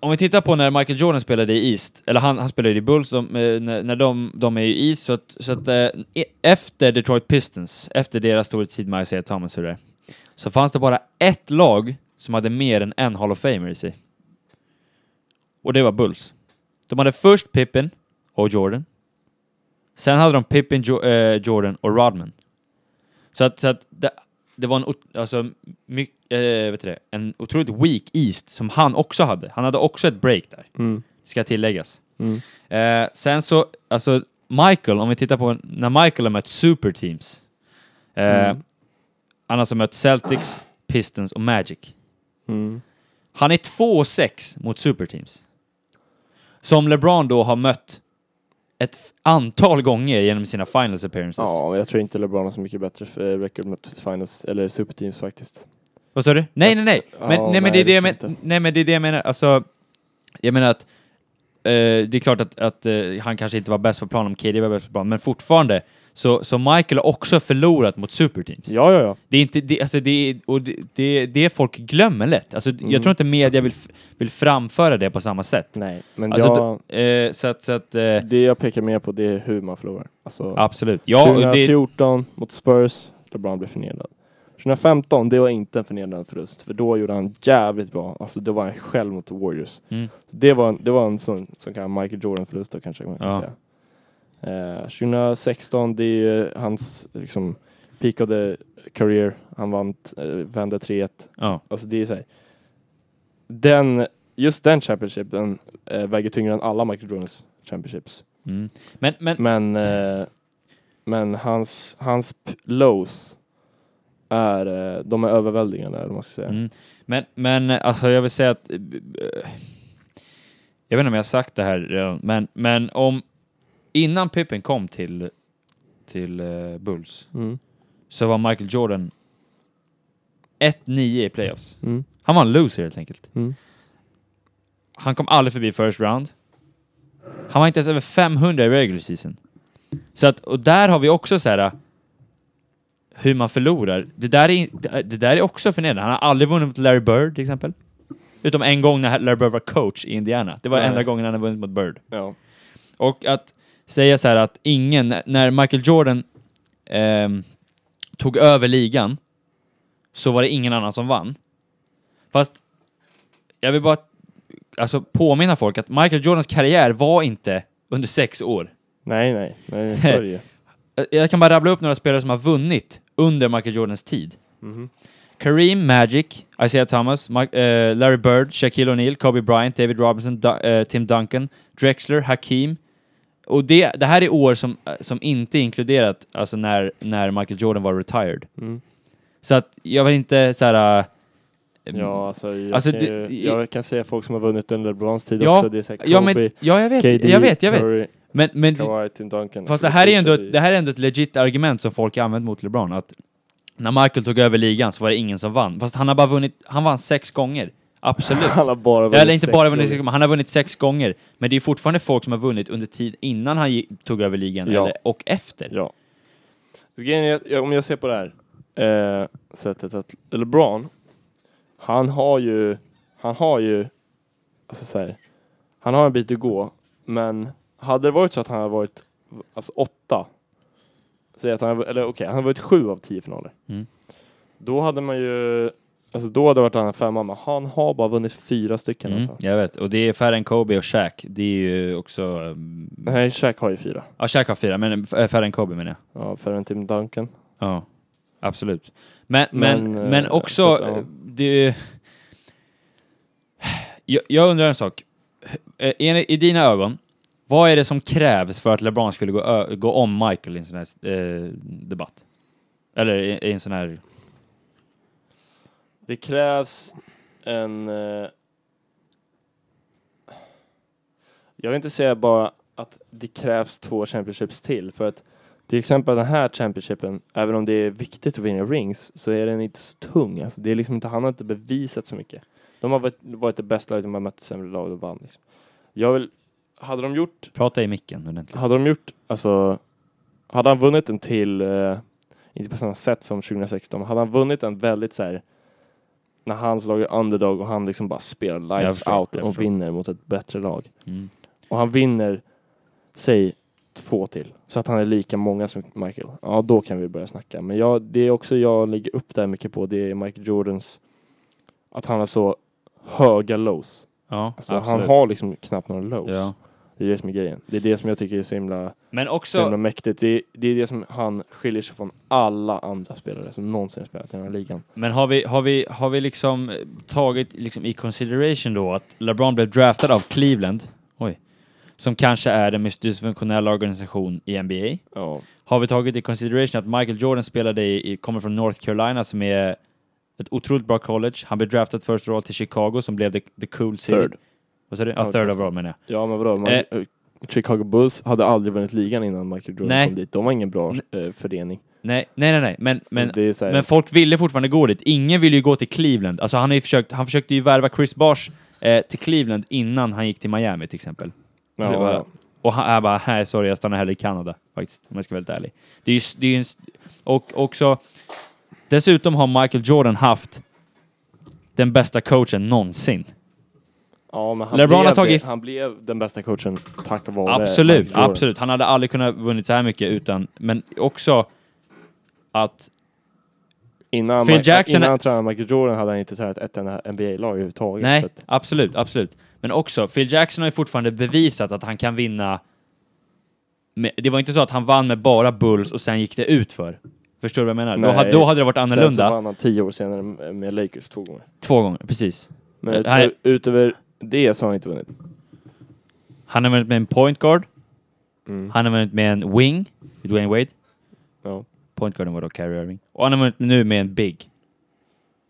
S1: om vi tittar på när Michael Jordan spelade i East, eller han, han spelade i Bulls, de, eh, när, när de, de är i East, så att, så att eh, e, efter Detroit Pistons, efter deras storhetstid med Isaiah Thomas och det där, så fanns det bara ett lag som hade mer än en Hall of Famer i sig. Och det var Bulls. De hade först Pippen och Jordan. Sen hade de Pippen, jo, eh, Jordan och Rodman. Så att, så att det, det var en, alltså, mycket, eh, vet du det, en otroligt weak East som han också hade. Han hade också ett break där,
S2: Mm.
S1: ska tilläggas.
S2: Mm.
S1: Eh, sen så, alltså Michael, om vi tittar på när Michael har mött superteams. Eh,
S2: Mm.
S1: Han har alltså mött Celtics, Pistons och Magic.
S2: Mm.
S1: Han är 2-6 mot superteams. Som LeBron då har mött ett antal gånger genom sina finals appearances.
S2: Ja, jag tror inte LeBron har så mycket bättre eh, record mot finals, eller superteams faktiskt.
S1: Vad sa du? Nej, nej, nej! Men,
S2: Ja,
S1: nej, men det är det jag men, nej, men det är det jag menar. Alltså, jag menar att eh, det är klart att, att eh, han kanske inte var bäst på plan om KD var bäst på plan, men fortfarande så, så Michael har också förlorat mot superteams.
S2: Ja, ja, ja.
S1: Det är inte, det, alltså det, och det, det, det folk glömmer lätt. Alltså,
S2: Mm.
S1: Jag tror inte media vill, vill framföra det på samma sätt.
S2: Nej, men
S1: Alltså,
S2: jag,
S1: Eh, så att, så att eh,
S2: det jag pekar mer på det är hur man förlorar. Alltså,
S1: absolut. Ja, och det,
S2: 2014 mot Spurs, LeBron blev förnedrad. 2015, det var inte en förnedrande förlust, för då gjorde han jävligt bra. Alltså det var han själv mot Warriors.
S1: mm,
S2: Det var, en- det var en sån, sån kan Michael Jordan-förlust då kanske man kan
S1: Ja.
S2: säga. Eh, 2016, det är ju hans liksom peak of the career. Han vann, eh, vände 3-1.
S1: ja.
S2: Alltså det är så här, den, just den championshipen eh, väger tyngre än alla Michael Jordans championships.
S1: Mm. Men, men,
S2: Men, eh, men hans, hans lows är, eh, de är överväldigande, eller man ska säga.
S1: Mm. Men, men alltså jag vill säga att... eh, Jag vet inte om jag har sagt det här redan, men, men om... Innan Pippen kom till, till eh, Bulls
S2: Mm.
S1: så var Michael Jordan 1-9 i playoffs.
S2: Mm.
S1: Han var en loser helt enkelt.
S2: Mm.
S1: Han kom aldrig förbi first round. Han var inte ens över 500 i regular season. Så att, och där har vi också så här hur man förlorar. Det där är, det där är också förnedrande. Han har aldrig vunnit mot Larry Bird till exempel. Utom en gång när Larry Bird var coach i Indiana. Det var
S2: Nej.
S1: enda gången han har vunnit mot Bird.
S2: Ja.
S1: Och att säga så här att ingen, när Michael Jordan ehm, tog över ligan så var det ingen annan som vann. Fast jag vill bara alltså, påminna folk att Michael Jordans karriär var inte under sex år.
S2: Nej, nej, nej, så är det ju.
S1: Jag- kan bara rabbla upp några spelare som har vunnit under Michael Jordans tid.
S2: Mhm.
S1: Kareem, Magic, Isaiah Thomas, Ma- eh, Larry Bird, Shaquille O'Neal, Kobe Bryant, David Robinson, Du- eh, Tim Duncan, Drexler, Hakim. Och det, det här är år som, eh, som inte är inkluderat alltså när, när Michael Jordan var retired.
S2: Mm.
S1: Så att jag vill inte så här... eh,
S2: Ja, alltså, jag,
S1: Alltså,
S2: kan
S1: det-
S2: ju, jag kan säga folk som har vunnit under LeBrons tid
S1: Ja,
S2: också. Det är så här Kobe,
S1: ja, men, ja, jag vet,
S2: KD,
S1: jag vet, jag vet.
S2: Curry,
S1: Men, men,
S2: Kawhi, Tim Duncan.
S1: fast det här, är ändå, ett- det här är ändå ett legit argument som folk har använt mot LeBron. Att när Michael tog över ligan så var det ingen som vann. Fast han har bara vunnit, han vann sex gånger. Absolut.
S2: Han har bara vunnit
S1: Eller inte
S2: sex
S1: bara vunnit sex gånger, han har vunnit sex gånger. Men det är fortfarande folk som har vunnit under tid innan han tog över ligan,
S2: Ja.
S1: eller, och efter.
S2: Ja. Så grejen är, att- om jag ser på det här eh, sättet att LeBron, han har ju, han har ju, alltså så här, han har en bit att gå, men hade det varit så att han hade varit, alltså åtta, säg att han, eller okej, han hade varit sju av tio finaler.
S1: Mm.
S2: Då hade man ju, alltså då hade det varit en femma, men han har bara vunnit fyra stycken
S1: Mm,
S2: alltså.
S1: jag vet, och det är färre än Kobe och Shaq. Det är ju också... um,
S2: Nej, Shaq har ju fyra.
S1: Ja, Shaq har fyra, men f- färre än Kobe menar jag.
S2: Ja, färre än Tim Duncan.
S1: Ja, absolut. Men, men,
S2: Men,
S1: men,
S2: eh,
S1: också,
S2: så att, ja.
S1: eh, det... Jag, jag undrar en sak. Eh, I, I dina ögon, vad är det som krävs för att LeBron skulle gå, ö- gå om Michael i en sån här eh, debatt? Eller i, i en sån här...
S2: Det krävs en... Eh, jag vill inte säga bara att det krävs två championships till för att till exempel den här championshipen, även om det är viktigt att vinna rings, så är den inte så tung. Alltså, det är liksom inte, han har inte bevisat så mycket. De har varit, varit det bästa laget, de har mött sämre lag och vann. Liksom. Jag vill, hade de gjort
S1: Prata i micken ordentligt.
S2: hade de gjort, alltså, hade han vunnit en till, eh, inte på samma sätt som 2016, men hade han vunnit en väldigt så här när hans lag är underdog och han liksom bara spelar lights
S1: förstår,
S2: out och vinner mot ett bättre lag.
S1: Mm.
S2: Och han vinner, säg två till, så att han är lika många som Michael. Ja, då kan vi börja snacka. Men jag, det är också jag lägger upp där mycket på, det är Michael Jordans, att han har så höga lows.
S1: Ja,
S2: Alltså, han har liksom knappt några lows.
S1: Ja.
S2: Det är det som är grejen. Det är det som jag tycker är så himla,
S1: Men
S2: så
S1: också,
S2: himla mäktigt. Det är, det är det som han skiljer sig från alla andra spelare som någonsin har spelat i den här ligan.
S1: men har vi, har vi, har vi liksom eh, tagit liksom i consideration då att LeBron blev draftad av Cleveland, oj, som kanske är den mest dysfunktionella organisation i NBA.
S2: Ja.
S1: Har vi tagit i consideration att Michael Jordan spelade i, i kommer från North Carolina som är ett otroligt bra college. Han blev draftad first overall till Chicago som blev the, the cool city.
S2: Third.
S1: Vad sa du? Ja, third overall menar jag.
S2: Ja men vadå? Man,
S1: Eh.
S2: eh, Chicago Bulls hade aldrig vunnit ligan innan Michael Jordan
S1: Nej.
S2: kom dit. De var ingen bra eh, förening.
S1: Nej, nej, nej, nej. Men, men,
S2: här,
S1: men folk ville fortfarande gå dit. Ingen ville ju gå till Cleveland. Alltså han, har försökt, han försökte ju värva Chris Bosh eh, till Cleveland innan han gick till Miami till exempel.
S2: ja,
S1: var-
S2: ja.
S1: Och han jag bara, nej sorry, jag stannar hellre i Kanada faktiskt, om jag ska vara helt ärlig. Det är ju, det är ju en, och också, dessutom har Michael Jordan haft den bästa coachen någonsin.
S2: Ja, men han,
S1: LeBron har
S2: blev,
S1: tagit-
S2: han blev den bästa coachen tack vare
S1: Absolut, absolut. Han hade aldrig kunnat vunnit så här mycket utan, men också att
S2: Innan,
S1: Phil Jackson
S2: innan han tränade Michael Jordan hade han inte tränat ett enda NBA-lag överhuvudtaget.
S1: Nej,
S2: att,
S1: absolut, absolut. Men också, Phil Jackson har ju fortfarande bevisat att han kan vinna. Med, det var inte så att han vann med bara Bulls och sen gick det ut för. Förstår du vad jag menar? Då, hade- då hade det varit
S2: Sen så
S1: annorlunda.
S2: vann han tio år senare med Lakers två gånger.
S1: Två gånger, precis.
S2: Men utöver det så har han inte vunnit.
S1: Han har vunnit med en point guard,
S2: Mm.
S1: han har vunnit med en wing, Dwayne Wade.
S2: Ja.
S1: Point guarden var då Kyrie Irving. Och han har vunnit nu med en big,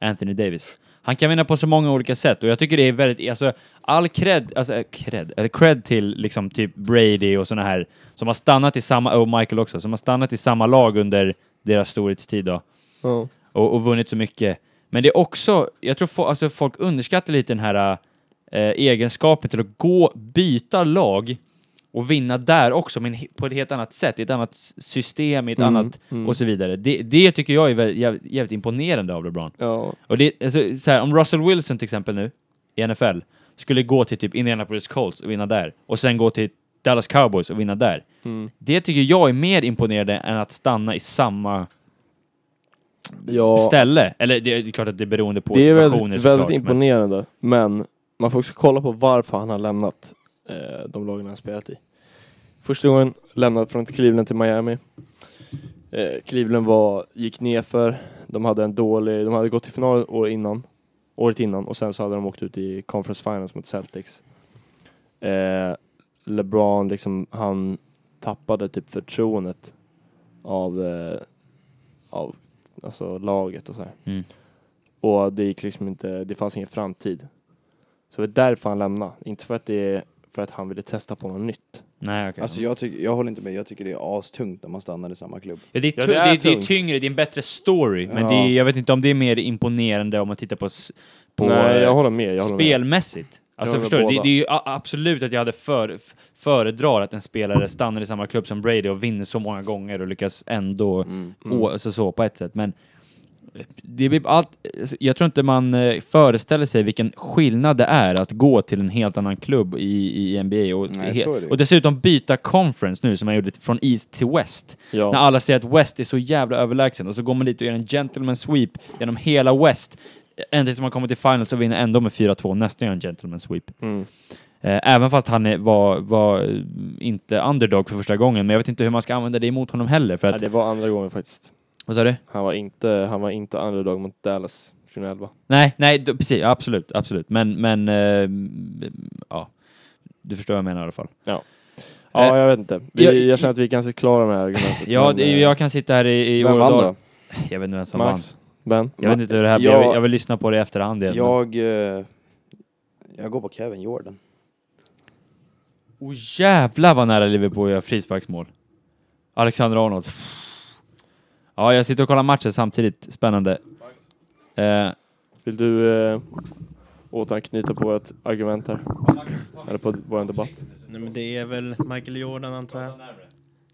S1: Anthony Davis. Han kan vinna på så många olika sätt och jag tycker det är väldigt, alltså all cred, alltså eh, cred, eller cred till liksom typ Brady och såna här som har stannat i samma, och Michael också, som har stannat i samma lag under deras storhetstid då
S2: Ja.
S1: och, och vunnit så mycket. Men det är också, jag tror fo- alltså folk underskattar lite den här eh, egenskapen till att gå, byta lag och vinna där också, men på ett helt annat sätt, i ett annat system, i ett
S2: Mm,
S1: annat
S2: mm.
S1: och så vidare. Det, det tycker jag är väldigt, jävligt, jävligt imponerande av LeBron.
S2: Ja.
S1: Och det, alltså, så här, om Russell Wilson till exempel nu, i NFL, skulle gå till typ Indianapolis Colts och vinna där, och sen gå till Dallas Cowboys och vinna där.
S2: Mm.
S1: Det tycker jag är mer imponerande än att stanna i samma
S2: ja.
S1: ställe. Eller det är klart att det är beroende på
S2: Det är
S1: situationer
S2: väldigt, väldigt imponerande, men man får också kolla på varför han har lämnat eh, de lagen han spelat i. Första gången lämnade från Cleveland till Miami. Eh, Cleveland var, gick nerför, de hade en dålig, de hade gått till final år innan, året innan och sen så hade de åkt ut i Conference Finals mot Celtics. Eh, LeBron liksom, han tappade typ förtroendet av, eh, av alltså laget och så här.
S1: Mm.
S2: Och det gick liksom inte, det fanns ingen framtid. Så det är därför han lämnade. Inte för att det är för att han ville testa på något nytt.
S1: Nej, okej.
S3: Alltså jag, tycker, jag håller inte med, jag tycker det är astungt när man stannar i samma klubb.
S1: ja, det, är
S2: Ja, det
S1: det,
S2: är
S1: är det är
S2: tungt.
S1: tyngre, det är en bättre story, men
S3: Ja.
S1: det är, jag vet inte om det är mer imponerande om man tittar på, på
S2: Nej, jag håller med. Jag håller med.
S1: spelmässigt. Alltså
S2: Jag
S1: förstår du? Det, det är ju absolut att jag hade för, föredrar att en spelare stannar i samma klubb som Brady och vinner så många gånger och lyckas ändå,
S3: Mm.
S1: å, alltså så på ett sätt. Men det blir allt, jag tror inte man eh, föreställer sig vilken skillnad det är att gå till en helt annan klubb i, i NBA och,
S3: Nej,
S1: he-
S3: så är det ju.
S1: och dessutom byta conference nu som man gjorde från East till West.
S2: Ja.
S1: När alla säger att West är så jävla överlägsen och så går man dit och gör en gentleman sweep genom hela West. Ända tills man kommer till finals och vinner ändå med 4-2, nästan gör en gentleman sweep.
S2: Mm.
S1: Eh, även fast han var, var eh, inte underdog för första gången, men jag vet inte hur man ska använda det emot honom heller. För att,
S2: det var andra gången faktiskt.
S1: Vad sa du?
S2: Han var inte, han var inte underdog mot Dallas 2011.
S1: Nej, nej, precis, ja, absolut, absolut. Men, men, eh, ja. Du förstår vad jag menar i alla fall.
S2: Ja,
S1: Eh,
S2: jag vet inte. Vi,
S1: jag-
S2: jag, känner att vi kanske klarar med det här argumentet.
S1: Ja,
S2: men,
S1: det, är
S2: eh,
S1: jag kan sitta här i, i
S3: Vem
S1: år och
S3: vann
S1: dag-
S3: då?
S1: Jag vet inte vem som vann.
S2: Max, Ben.
S1: Jag vet inte hur det här blir.
S3: Jag-
S1: Jag, vill, jag vill lyssna på det i efterhand igen.
S3: Jag, eh, jag går på Kevin Jordan.
S1: Oh jävlar vad nära Liverpool gör frisparksmål. Alexander Arnold. Ja, jag sitter och kollar matchen samtidigt. Spännande. Eh,
S2: Vill du eh, återanknyta på ett argument här? Eller på vår debatt?
S4: Nej men det är väl Michael Jordan antar jag.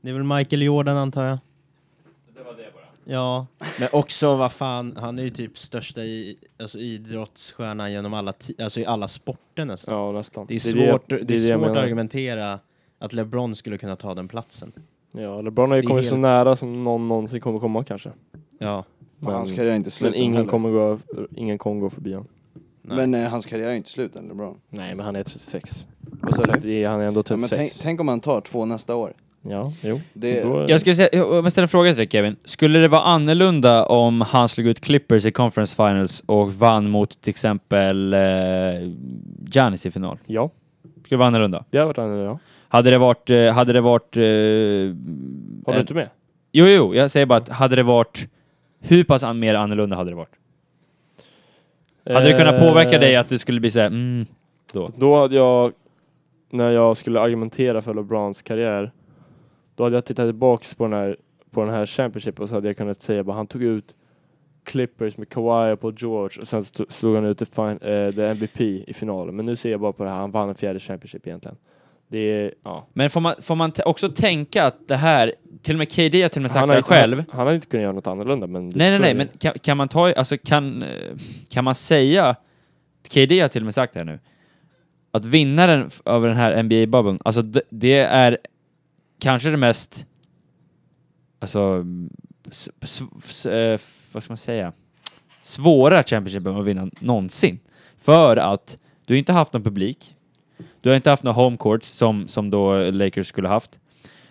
S5: Det är väl Michael Jordan antar jag? Ja, men också vad fan, han är ju typ största i, alltså idrottsstjärnan genom alla, ti- alltså i alla sporter nästan.
S2: Ja, nästan.
S5: Det är
S2: det,
S5: svårt, det är
S2: det jag
S5: svårt att argumentera att LeBron skulle kunna ta den platsen.
S2: Ja, LeBron har ju
S5: Det är
S2: kommit så
S5: helt-
S2: nära som någon någonsin kommer komma kanske.
S5: Ja.
S6: Men hans karriär är inte slut
S2: men
S6: än
S2: ingen
S6: heller.
S2: kommer, gå, ingen kommer gå förbi honom.
S5: Nej.
S6: Men eh, hans karriär är inte slut än, LeBron.
S2: Nej, men han är 36.
S6: Vad sa
S2: Så
S6: du?
S2: det är, han är ändå
S6: Ja, men
S2: 36.
S6: tänk, tänk om han tar två nästa år.
S2: Ja, jo.
S6: Det,
S2: Då-
S1: Jag skulle säga, jag måste ställa en fråga till dig Kevin. Skulle det vara annorlunda om han slog ut Clippers i Conference Finals och vann mot till exempel eh, Giannis i final?
S2: Ja,
S1: Skulle det vara annorlunda?
S2: det har varit annorlunda.
S1: Hade det varit... Eh, hade det varit... Eh,
S2: Håller du inte med?
S1: Jo, jo, jag säger bara att hade det varit... Hur pass an- mer annorlunda hade det varit? Hade det kunnat påverka dig att det skulle bli såhär, mm,
S2: Då hade jag, när jag skulle argumentera för LeBrons karriär, då hade jag tittat tillbaks på den här, på den här Championship och så hade jag kunnat säga bara han tog ut Clippers med Kawhi Paul George och sen slog han ut the, fin- eh, the MVP i finalen. Men nu ser jag bara på det här, han vann en fjärde Championship egentligen. Det är, ja.
S1: Men får man, får man också tänka att det här, till och med KD har till och med sagt
S2: Han
S1: det själv.
S2: han, han har inte kunnat göra något annorlunda men...
S1: Nej, nej, nej, men kan, kan man ta, alltså kan, eh, kan man säga, KD har till och med sagt det här nu, att vinnaren över den här NBA-bubblen, alltså det, det är kanske det mest, alltså, s, s, s, eh, vad ska man säga, svåra Championshipen att vinna någonsin. För att du inte haft någon publik, du har inte haft några home courts som, som då Lakers skulle haft.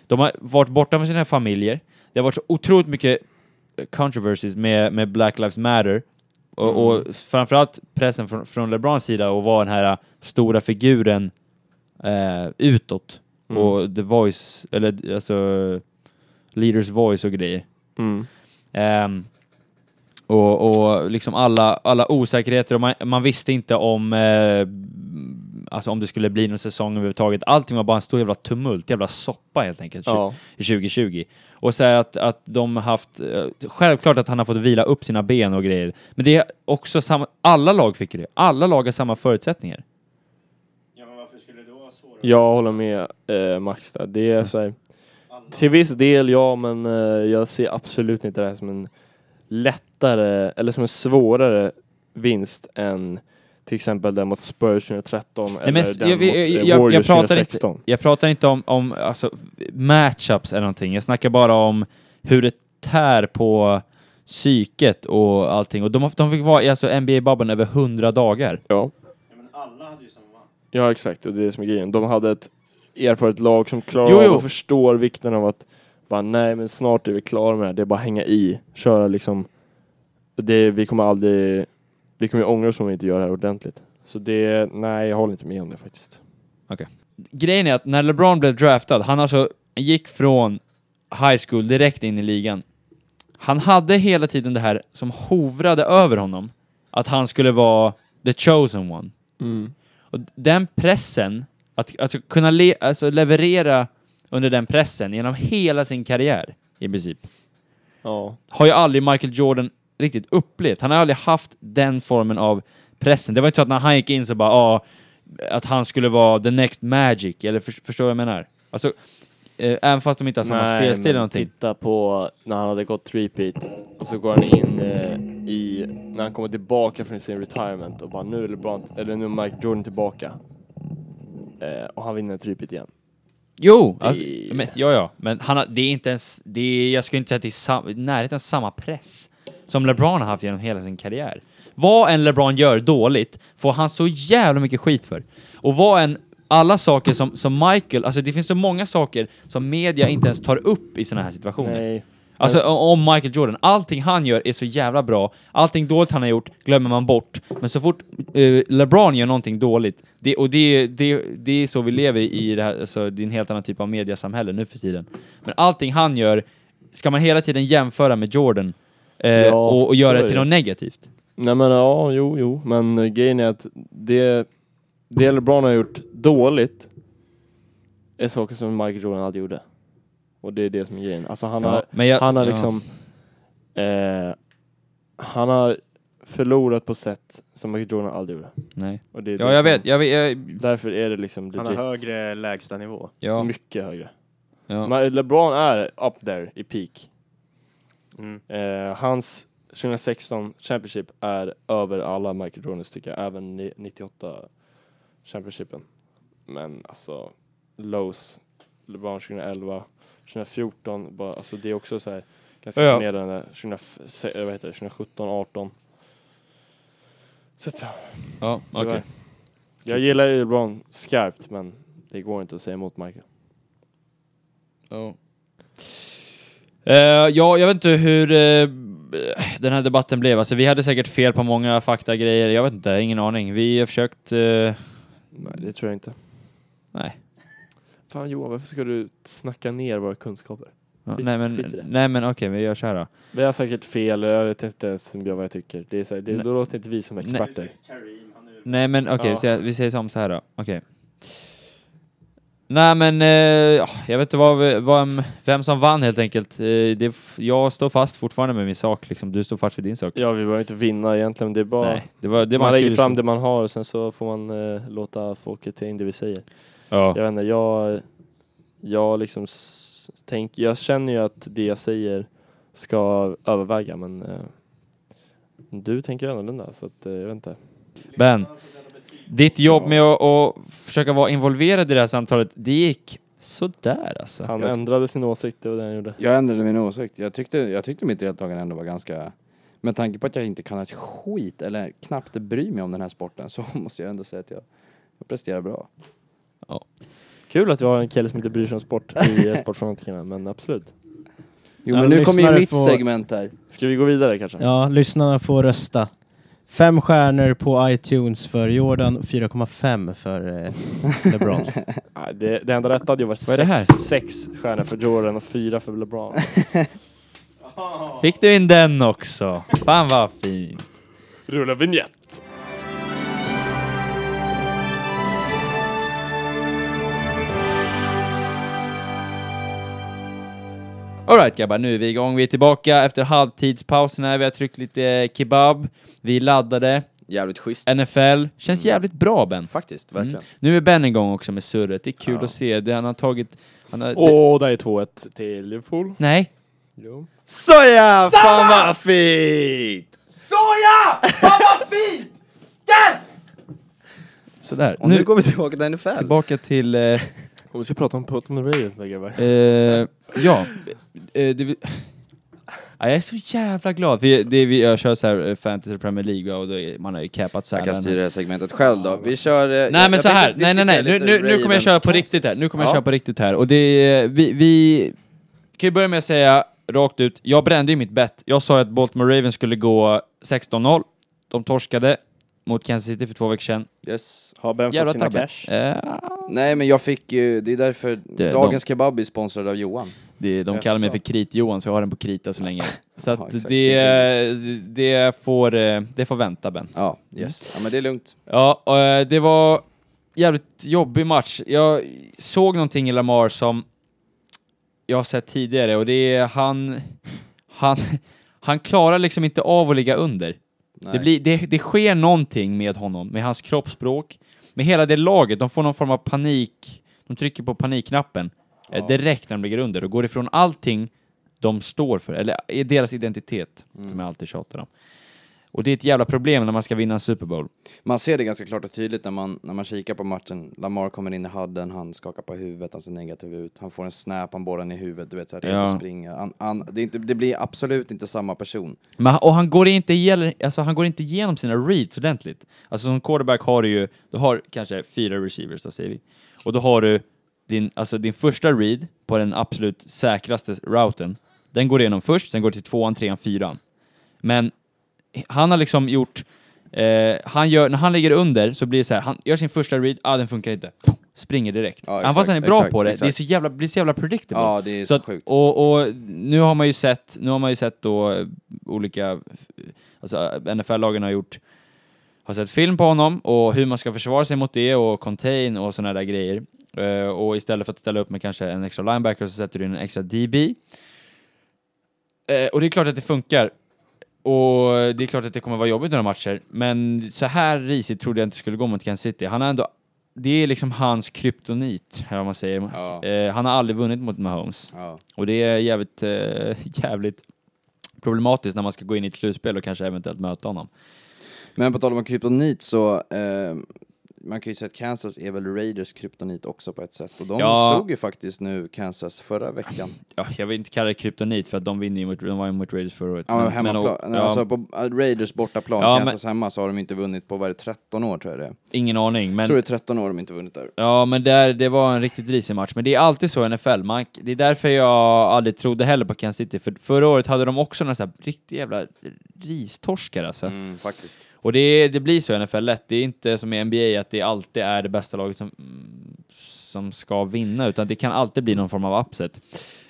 S1: De har varit borta från sina familjer. Det har varit så otroligt mycket controversies med, med Black Lives Matter. Och, och framförallt pressen från, från LeBrons sida att vara den här stora figuren eh, utåt.
S2: Mm.
S1: Och the voice, eller alltså leaders voice och grejer.
S2: Mm.
S1: Ehm, och, och liksom alla, alla osäkerheter och man, man visste inte om, eh, alltså om det skulle bli någon säsong överhuvudtaget. Allting var bara en stor jävla tumult, jävla soppa helt enkelt
S2: Ja.
S1: i 2020. Och så att, att de haft, eh, självklart att han har fått vila upp sina ben och grejer, men det är också samma, alla lag fick det. Alla lag har samma förutsättningar.
S5: Ja, men varför skulle det då vara svårare?
S2: Jag håller med eh, Max där. Det är så här, till viss del ja, men eh, jag ser absolut inte det här som en lättare, eller som en svårare vinst än till exempel den mot Spurs 2013 eller
S1: men
S2: den
S1: jag-
S2: mot
S1: jag-
S2: eh,
S1: jag- jag
S2: Warriors
S1: pratar inte-
S2: 2016.
S1: Jag pratar inte om, om alltså, matchups eller någonting, jag snackar bara om hur det tär på psyket och allting. Och de, de fick vara i alltså, NBA-bubblan över 100 dagar.
S2: Ja.
S5: Ja, men alla hade ju samma.
S2: ja, exakt. Och det är det som är grejen. De hade ett erfaret lag som klarar
S1: Jo,
S2: av
S1: jo.
S2: och förstår vikten av att bara nej, men snart är vi klara med det. Det är bara att hänga i, köra liksom. Det, vi kommer aldrig, vi kommer ångra oss om vi inte gör det här ordentligt. Så det, nej, jag håller inte med om det faktiskt.
S1: Grejen är att när LeBron blev draftad, han alltså gick från high school direkt in i ligan. Han hade hela tiden det här som hovrade över honom, att han skulle vara the chosen one. Och den pressen, att, att kunna le, alltså leverera under den pressen genom hela sin karriär, i princip,
S2: Ja.
S1: har ju aldrig Michael Jordan riktigt upplevt. Han har aldrig haft den formen av pressen. Det var inte så att när han gick in så bara, ja, att han skulle vara the next magic, eller för, förstår vad jag menar? Alltså, eh, även fast de inte har samma spelstil eller någonting.
S2: titta på när han hade gått repeat och så går han in eh, i, när han kommer tillbaka från sin retirement och bara nu är LeBron, eller nu är Mike Jordan tillbaka. Eh, och han vinner ett repeat igen.
S1: Jo, alltså,
S2: Det-
S1: men, ja, ja, men han har, det är inte ens, det är, jag skulle inte säga att det är sam, närheten samma press som LeBron har haft genom hela sin karriär. Vad en LeBron gör dåligt får han så jävla mycket skit för. Och vad en, alla saker som, som Michael, alltså det finns så många saker som media inte ens tar upp i sådana här situationer.
S2: Nej.
S1: Alltså om Michael Jordan, allting han gör är så jävla bra, allting dåligt han har gjort glömmer man bort, men så fort eh, LeBron gör någonting dåligt, det, och det, det, det är så vi lever i det här, alltså, det är en helt annan typ av mediasamhälle nu för tiden. Men allting han gör ska man hela tiden jämföra med Jordan eh,
S2: Ja,
S1: och, och göra det till något negativt.
S2: Nej men ja, jo, jo, men grejen är att det, det LeBron har gjort dåligt är saker som Michael Jordan aldrig gjorde. Och det är det som är grejen. Alltså han
S1: Ja,
S2: har,
S1: jag-
S2: han har
S1: ja.
S2: liksom, eh, han har förlorat på sätt som Michael Jordan aldrig gjorde.
S1: Nej.
S2: Och det är
S1: Ja,
S2: det
S1: jag
S2: som,
S1: vet, jag vet, jag,
S2: Därför är det liksom legit.
S5: Han har högre lägsta nivå.
S1: ja.
S2: Mycket högre.
S1: Ja.
S2: Men LeBron är up there i peak.
S5: Mm.
S2: Eh, hans 2016 Championship är över alla Michael Jordans tycker jag, även ni- 98 Championshipen. Men alltså, Lowe's, LeBron 2011, 2014, bara, alltså det är också så här ganska
S1: Ja.
S2: förnedrande. 20, eh, vad heter det, 2017, 18. Så att,
S1: Ja, okej.
S2: tyvärr. Jag gillar ju LeBron skarpt, men det går inte att säga emot Michael.
S1: Ja. Eh, ja, jag vet inte hur eh, den här debatten blev. Alltså, vi hade säkert fel på många faktagrejer. Jag vet inte, ingen aning. Vi har försökt... eh,
S2: Nej, det tror jag inte.
S1: nej.
S2: Fan Johan, varför ska du snacka ner våra kunskaper?
S1: Ja, nej men, nej, men okej, vi gör så här då.
S2: Vi har säkert fel jag vet inte ens vad jag tycker. Det är så här, det,
S1: Nej.
S2: då låter inte vi som experter.
S1: Nej men okej,
S2: Ja.
S1: så jag, vi säger som så här då. Okej. Nej men, eh, ja, jag vet inte vad, vad, vem som vann helt enkelt. Eh, det, jag står fast fortfarande med min sak liksom. Du står fast vid din sak.
S2: Ja, vi behöver inte vinna egentligen. Det är bara...
S1: Nej, det var, det
S2: man lägger fram det man har och sen så får man eh, låta folket ta in det vi säger.
S1: Ja.
S2: Jag vet inte, jag... Jag liksom... Tänk, jag känner ju att det jag säger ska överväga, men... Eh, du tänker annorlunda, så att eh, jag vet inte.
S1: Ben, ditt jobb med att, att försöka vara involverad i det här samtalet, det gick sådär alltså.
S2: Han
S3: Jag-
S2: ändrade sin åsikt, det var det han gjorde.
S3: Jag ändrade min åsikt. Jag tyckte, jag tyckte mitt deltagande ändå var ganska... Med tanke på att jag inte kan ett skit eller knappt bryr mig om den här sporten så måste jag ändå säga att jag, jag presterar bra.
S2: Kul att vi har en kille som inte bryr sig om sport i eh, Sportfanatikerna, men absolut.
S3: Jo
S5: Ja,
S3: men nu kommer ju
S5: lyssnare
S3: mitt
S5: får-
S3: segment här.
S2: Ska vi gå vidare kanske?
S5: Ja, lyssnarna får rösta. Fem stjärnor på iTunes för Jordan och 4,5 för eh, LeBron.
S2: Nej, det, det enda rätta hade ju varit
S1: Vad är det
S2: sex, sex stjärnor för Jordan och fyra för LeBron.
S1: Fick du in den också? Fan vad fin.
S2: Rulla vignett!
S1: Alright grabbar, nu är vi igång. Vi är tillbaka efter halvtidspausen här. Vi har tryckt lite kebab. Vi är laddade.
S3: Jävligt schysst.
S1: NFL. Känns jävligt bra Ben.
S3: Faktiskt, verkligen.
S1: Mm. Nu är Ben igång också med surret. Det är kul
S3: Ja.
S1: att se. Det han har tagit... Han har, det,
S2: Och där är 2-1 till Liverpool.
S1: nej.
S2: Jo.
S3: Soja! Fan vad fint!
S1: Sådär.
S3: Och nu,
S1: Nu
S3: går vi tillbaka till NFL.
S1: tillbaka till... Eh,
S2: Och vi ska prata om Baltimore Ravens där grabbar.
S1: eh, ja. Eh, det, vi- ja, jag är så jävla glad. Vi, det, vi, jag kör så här eh, Fantasy Premier League och då är, man har ju capat så
S3: Jag
S1: här.
S3: kan
S1: men-
S3: styra det här segmentet själv då. Vi kör... eh,
S1: Nej
S3: jag-
S1: men
S3: jag
S1: så här, nej nej nej, nu,
S3: diskutera
S1: nu,
S3: lite
S1: nu kommer jag köra på riktigt här, nu kommer jag
S3: Ja.
S1: köra på riktigt här. Och det är, vi, vi kan ju börja med att säga rakt ut, jag brände ju mitt bett. Jag sa att Baltimore Ravens skulle gå 16-0, de torskade mot Kansas City för två veckor sedan.
S3: Yes.
S2: Har Ben
S1: Jävla
S2: fått sina
S1: tabbe.
S2: cash?
S1: Eh,
S3: Nej men jag fick ju, det är därför
S1: Det-
S3: dagens kebab är sponsrad av Johan.
S1: det, de kallar mig för Krit-Johan, så jag har den på krita så länge. Så
S3: Ja,
S1: att
S3: exakt.
S1: det, det, får, eh, det får vänta Ben.
S3: Ja, yes. Ja men det är lugnt.
S1: Ja, och, eh, det var jävligt jobbig match. Jag såg någonting i Lamar som jag har sett tidigare och det är han... Han, han klarar liksom inte av att ligga under.
S3: Nej.
S1: Det, blir, det, det sker någonting med honom, med hans kroppsspråk, med hela det laget. De får någon form av panik. De trycker på panikknappen eh,
S3: Ja.
S1: direkt när de ligger under och går ifrån allting de står för, eller är deras identitet,
S3: Mm.
S1: som jag alltid tjatar om. Och det är ett jävla problem när man ska vinna en Super Bowl.
S3: Man ser det ganska klart och tydligt när man, när man kikar på matchen. Lamar kommer in i hadden, han skakar på huvudet, han ser negativ ut. Han får en snap, han borrar i huvudet, du vet såhär, redo
S1: Ja.
S3: springa. Han, han, det, inte, det blir absolut inte samma person.
S1: Men, och han går, inte igenom, alltså han går inte igenom sina reads ordentligt. Alltså som quarterback har du ju, du har kanske fyra receivers då säger vi. Och då har du din, alltså din första read på den absolut säkraste routen. Den går igenom först, sen går till tvåan, trean, fyran. Men han har liksom gjort, eh, han gör, när han ligger under så blir det så här, han gör sin första read, ah den funkar inte. Springer direkt.
S3: Ja,
S1: Även fast han är
S3: exakt,
S1: bra
S3: exakt,
S1: på det, det är
S3: exakt.
S1: så jävla, blir så jävla predictable.
S3: Ja, det är
S1: Så
S3: så,
S1: att,
S3: sjukt.
S1: och, och nu har man ju sett, nu har man ju sett då eh, olika, alltså NFL-lagen har gjort, har sett film på honom och hur man ska försvara sig mot det och contain och sådana där grejer. Eh, och istället för att ställa upp med kanske en extra linebacker så sätter du in en extra DB. Eh, och det är klart att det funkar. Och det är klart att det kommer vara jobbigt några matcher, men så här risigt trodde jag inte skulle gå mot Kansas City. Han har ändå det är liksom hans kryptonit, eller vad man säger.
S7: Ja.
S1: Eh, han har aldrig vunnit mot Mahomes.
S7: Ja.
S1: Och det är jävligt, eh, jävligt problematiskt när man ska gå in i ett slutspel och kanske eventuellt möta honom.
S3: Men på tal om kryptonit så, eh, man kan ju säga att Kansas är väl Raiders kryptonit också på ett sätt. Och de
S1: Ja.
S3: slog ju faktiskt nu Kansas förra veckan.
S1: Ja, jag vill inte kalla det kryptonit för att de vinner ju mot, de var ju mot Raiders förra året.
S3: Ja, men
S1: Men-
S3: hemmaplan.
S1: men- ja,
S3: Alltså på äh, Raiders bortaplan,
S1: Ja,
S3: Kansas hemma, så har de inte vunnit på, vad är det, 13 år tror jag det är.
S1: ingen aning,
S3: Jag
S1: men
S3: tror det är 13 år de inte vunnit där.
S1: Ja, men där, det var en riktigt risig match. Men det är alltid så i NFL. Man, det är därför jag aldrig trodde heller på Kansas City. För förra året hade de också några så här riktigt jävla ristorskar alltså.
S3: Mm, faktiskt.
S1: Och det, det blir så i NFL lätt. Det är inte som i NBA att det alltid är det bästa laget som, som ska vinna, utan det kan alltid bli någon form av upset.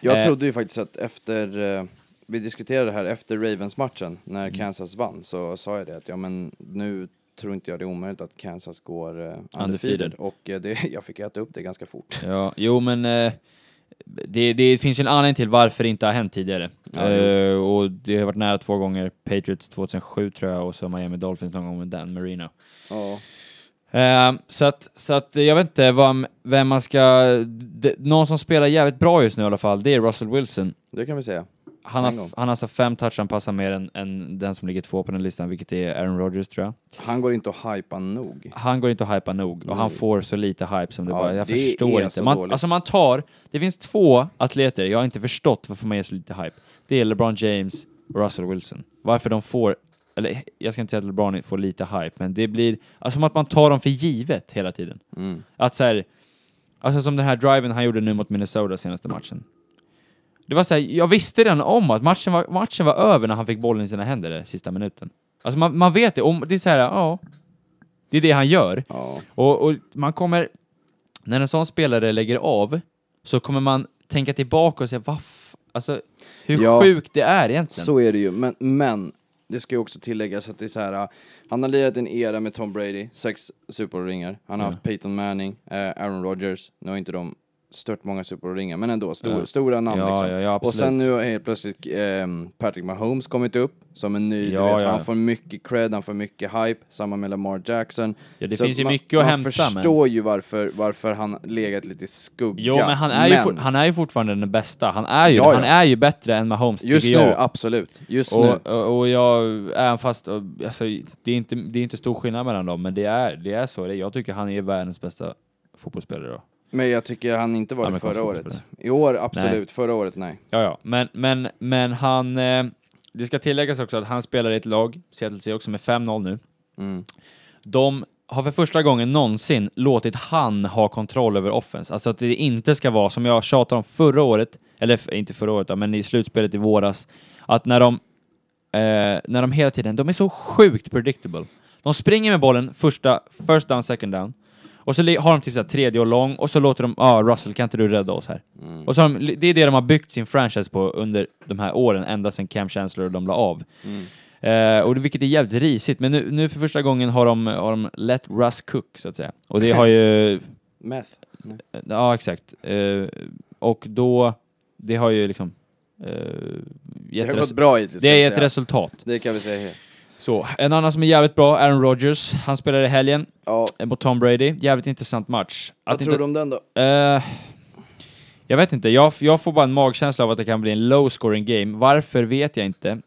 S3: Jag
S1: Eh.
S3: trodde ju faktiskt att efter, eh, vi diskuterade det här efter Ravens-matchen, när
S1: Mm.
S3: Kansas vann, så sa jag det att ja men nu tror inte jag det är omöjligt att Kansas går uh, undefeated.
S1: Undefeated.
S3: Och eh, det, jag fick äta upp det ganska fort.
S1: Ja, jo men eh, det, det finns ju en anledning till varför det inte har hänt tidigare.
S3: Ja,
S1: Eh, och det har varit nära två gånger. Patriots 2007 tror jag och så Miami Dolphins någon gång med Dan Marino.
S3: Ja.
S1: Eh, så att, så att jag vet inte vad, vem man ska... Det, någon som spelar jävligt bra just nu i alla fall, det är Russell Wilson.
S3: Det kan vi säga.
S1: Han har, han har alltså fem touchdown passar mer än, än den som ligger två på den listan, vilket är Aaron Rodgers tror jag.
S3: Han går inte att hypa nog.
S1: Han går inte att hypa nog och han
S3: Nej.
S1: får så lite hype som det
S3: Ja,
S1: bara... Jag
S3: det
S1: förstår
S3: är
S1: inte.
S3: så
S1: Man,
S3: dåligt.
S1: alltså man tar... Det finns två atleter, jag har inte förstått varför man ger så lite hype. Det är LeBron James och Russell Wilson. Varför de får... Eller jag ska inte säga att LeBron får lite hype, men det blir... Alltså som att man tar dem för givet hela tiden.
S3: Mm.
S1: Att så här, Alltså som den här driven han gjorde nu mot Minnesota senaste matchen. Det var så här, jag visste redan om att matchen var, matchen var över när han fick bollen i sina händer där, sista minuten. Alltså man, man vet det, om, det är så här, ja. Det är det han gör.
S3: Ja.
S1: Och, och man kommer, när en sån spelare lägger av, så kommer man tänka tillbaka och säga, vad alltså, hur
S3: Ja.
S1: sjukt det är egentligen.
S3: Så är det ju, men, men det ska ju också tilläggas att det är så här. han har lirat en era med Tom Brady, sex Super Bowl-ringar. Han har
S1: Ja.
S3: haft Peyton Manning, eh, Aaron Rodgers, nu har inte de stört många Super Bowl-ringar, men ändå stor,
S1: Ja.
S3: stora namn
S1: ja,
S3: liksom.
S1: ja.
S3: Och sen nu har helt plötsligt ehm, Patrick Mahomes kommit upp som en ny, du vet, han får mycket cred, han får mycket hype, samma med Lamar Jackson.
S1: ja, det
S3: Så
S1: finns ju
S3: man,
S1: mycket att
S3: man
S1: hämta, men...
S3: förstår ju varför, varför han legat lite i skugga.
S1: Jo, men han är, Ju for, han är ju fortfarande den bästa. Han är ju. Han är ju bättre än Mahomes,
S3: Just nu,
S1: jag.
S3: absolut. Just nu.
S1: Och, och, och jag, även fast, och, alltså, det är inte, det är inte stor skillnad mellan dem, men det är, det är så. Jag tycker han är världens bästa fotbollsspelare då.
S3: Men jag tycker han inte var det förra året. I år, absolut. Förra året, nej.
S1: Ja, ja, men, men, men han, eh, det ska tilläggas också att han spelar i ett lag, Seattle Seahawks, som är 5-0 nu.
S3: Mm.
S1: De har för första gången någonsin låtit han ha kontroll över offense. Alltså att det inte ska vara, som jag tjatade om förra året, eller inte förra året men i slutspelet i våras, att när de, eh, när de hela tiden, de är så sjukt predictable. De springer med bollen första, first down, second down, och så har de typ såhär tredje och lång, och så låter de, ah Russell kan inte du rädda oss här?
S3: Mm.
S1: Och så har de, det är det de har byggt sin franchise på under de här åren, ända sedan Cam Chancellor och de la av.
S3: Mm.
S1: Eh, och det, vilket är jävligt risigt, men nu, nu för första gången har de, har de let Russ cook, så att säga. Och det har ju...
S3: Meth.
S1: Ja, exakt. Eh, och då, det har ju liksom... Eh,
S3: Det har gått bra hittills,
S1: det har gett resultat.
S3: Det kan vi säga.
S1: Så, en annan som är jävligt bra, Aaron Rodgers. Han spelade i helgen
S3: Ja,
S1: eh, mot Tom Brady. Jävligt intressant match.
S3: vad
S1: Att
S3: tror
S1: inte-
S3: du om den då?
S1: Eh, jag vet inte, jag, jag får bara en magkänsla av att det kan bli en low scoring game. Varför vet jag inte.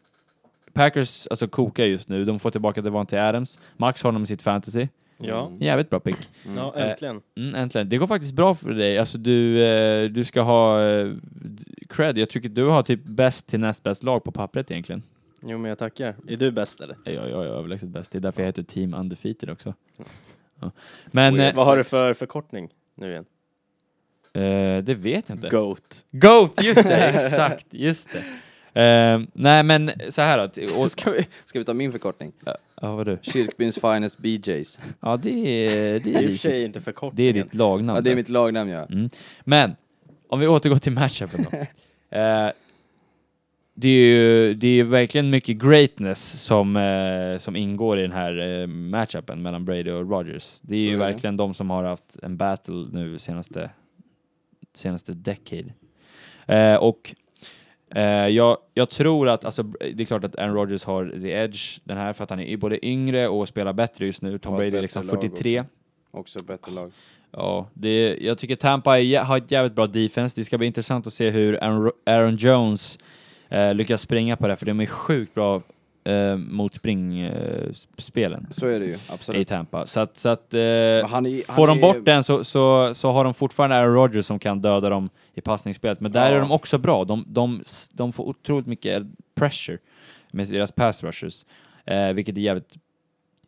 S1: Packers alltså kokar just nu, de får tillbaka Devontae Adams. Max har honom i sitt fantasy.
S5: Ja,
S1: Jävligt bra pick.
S5: ja
S1: Eh,
S5: äntligen.
S1: Mm, äntligen. Det går faktiskt bra för dig. Alltså du, du ska ha cred. Jag tycker du har typ bäst till näst bäst lag på pappret egentligen.
S5: Jo, men jag tackar. Är du bäst eller?
S1: Ja, jag är överlägset bäst. Det är därför jag heter Team Undefeated också. Ja. Men
S3: Oj,
S1: eh,
S5: Vad har du för förkortning nu igen?
S1: eh, det vet jag inte.
S5: Goat.
S1: Goat, just det, exakt, just det. Eh, nej men så här då, och,
S3: Ska vi, ska vi ta min förkortning?
S1: ja vad du?
S3: Kyrkbyns finest BJs.
S1: Ja det är, det är,
S5: i och för sig inte förkortningen.
S1: det är ditt lagnamn.
S3: Ja, det är mitt lagnamn ja.
S1: Mm. Men, om vi återgår till matchupen då. det är ju det är verkligen mycket greatness som, eh, som ingår i den här eh, matchupen mellan Brady och Rodgers. Det är
S3: Så
S1: ju
S3: är det.
S1: verkligen de som har haft en battle nu senaste, senaste decade. Eh, och eh, jag, jag tror att, alltså, det är klart att Aaron Rodgers har the edge den här för att han är både yngre och spelar bättre just nu. Tom
S3: Ja,
S1: Brady är liksom
S3: lag
S1: 43.
S3: också ett bättre lag.
S1: Ja, det, jag tycker Tampa är, har ett jävligt bra defense. Det ska bli intressant att se hur Aaron, Ro- Aaron Jones eh, lyckas springa på det, för de är sjukt bra eh, mot springspelen
S3: Så är det ju,
S1: i
S3: absolut.
S1: Tampa. Så att, så att eh,
S3: är-
S1: får de
S3: är-
S1: bort den så, så, så har de fortfarande Aaron Rodgers som kan döda dem i passningsspelet. Men där
S3: Ja.
S1: är de också bra. De, de, de får otroligt mycket pressure med deras pass rushers, eh, vilket är jävligt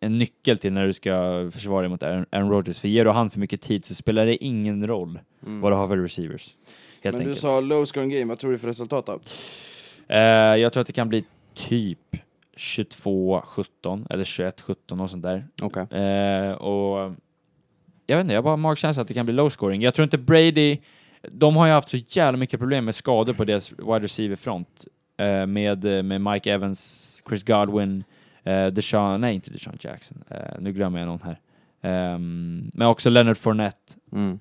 S1: en nyckel till när du ska försvara dig mot Aaron, Aaron Rodgers. För ger du han för mycket tid så spelar det ingen roll vad du har för receivers. Helt
S3: Mm. Men du
S1: enkelt.
S3: sa low scoring game, vad tror du för resultat då?
S1: Eh, jag tror att det kan bli typ 22-17 eller 21-17 och sånt där.
S3: Okej.
S1: Eh, och jag vet inte, jag har bara magkänsla att det kan bli low scoring. Jag tror inte Brady, de har ju haft så jävla mycket problem med skador på deras wide receiver-front. Eh, med, med Mike Evans, Chris Godwin, eh, Deshaun, nej inte Deshaun Jackson, eh, nu glömmer jag någon här. Ehm, men också Leonard Fournette,
S3: Mm.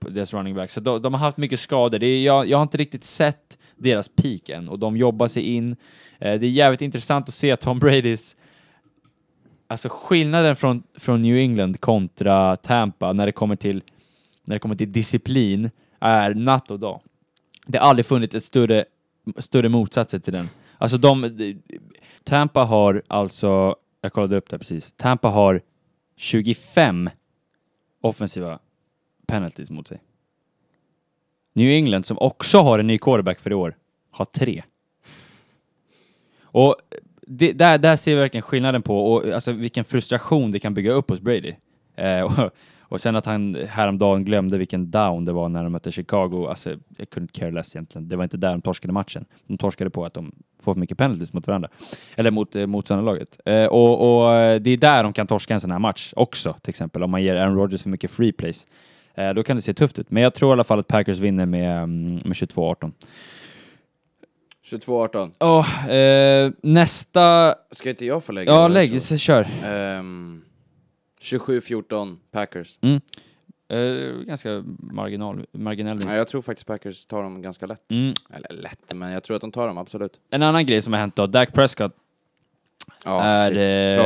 S1: deras running back. Så de, de har haft mycket skador. Det är, jag, jag har inte riktigt sett deras peak än och de jobbar sig in. Eh, det är jävligt intressant att se Tom Bradys Alltså skillnaden från, från New England kontra Tampa när det kommer till, när det kommer till disciplin är natt och dag. Det har aldrig funnits ett större, större motsatser till den. Alltså de, Tampa har alltså, jag kollade upp det precis, Tampa har 25 offensiva penalties mot sig. New England, som också har en ny quarterback för i år, har tre. Och det, där, där ser vi verkligen skillnaden på och alltså vilken frustration det kan bygga upp hos Brady. Eh, och, och sen att han häromdagen glömde vilken down det var när de mötte Chicago. Alltså, jag kunde inte care less egentligen. Det var inte där de torskade matchen. De torskade på att de får för mycket penalties mot varandra. Eller mot eh, motståndarlaget. Eh, och, och eh, det är där de kan torska en sån här match också, till exempel. Om man ger Aaron Rodgers för mycket free plays. Eh, då kan det se tufft ut. Men jag tror i alla fall att Packers vinner med, mm, med 22-18.
S3: 22-18.
S1: Oh, eh, nästa...
S3: Ska inte jag få lägga
S1: Ja, lägg, så kör.
S3: jag? Ehm, 27-14 Packers.
S1: Mm. Eh, ganska marginal, marginell vinst.
S3: Nej, jag tror faktiskt Packers tar dem ganska lätt.
S1: Mm.
S3: Eller lätt, men jag tror att de tar dem, absolut.
S1: En annan grej som har hänt då, Dak Prescott
S3: Ja,
S1: är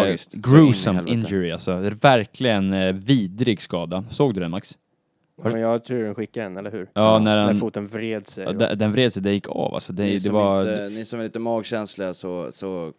S1: eh,
S3: in
S1: gruesome
S3: helvete.
S1: injury alltså. Det är verkligen eh, vidrig skada. Såg du den Max?
S5: Men jag tror den skickade en, eller hur?
S1: Ja, när
S5: När
S1: den,
S5: foten vred sig.
S1: ja,
S5: och-
S1: den, den vred sig, det gick av alltså. Det,
S3: ni,
S1: det
S3: som
S1: var...
S3: inte, ni som är lite magkänsliga så, så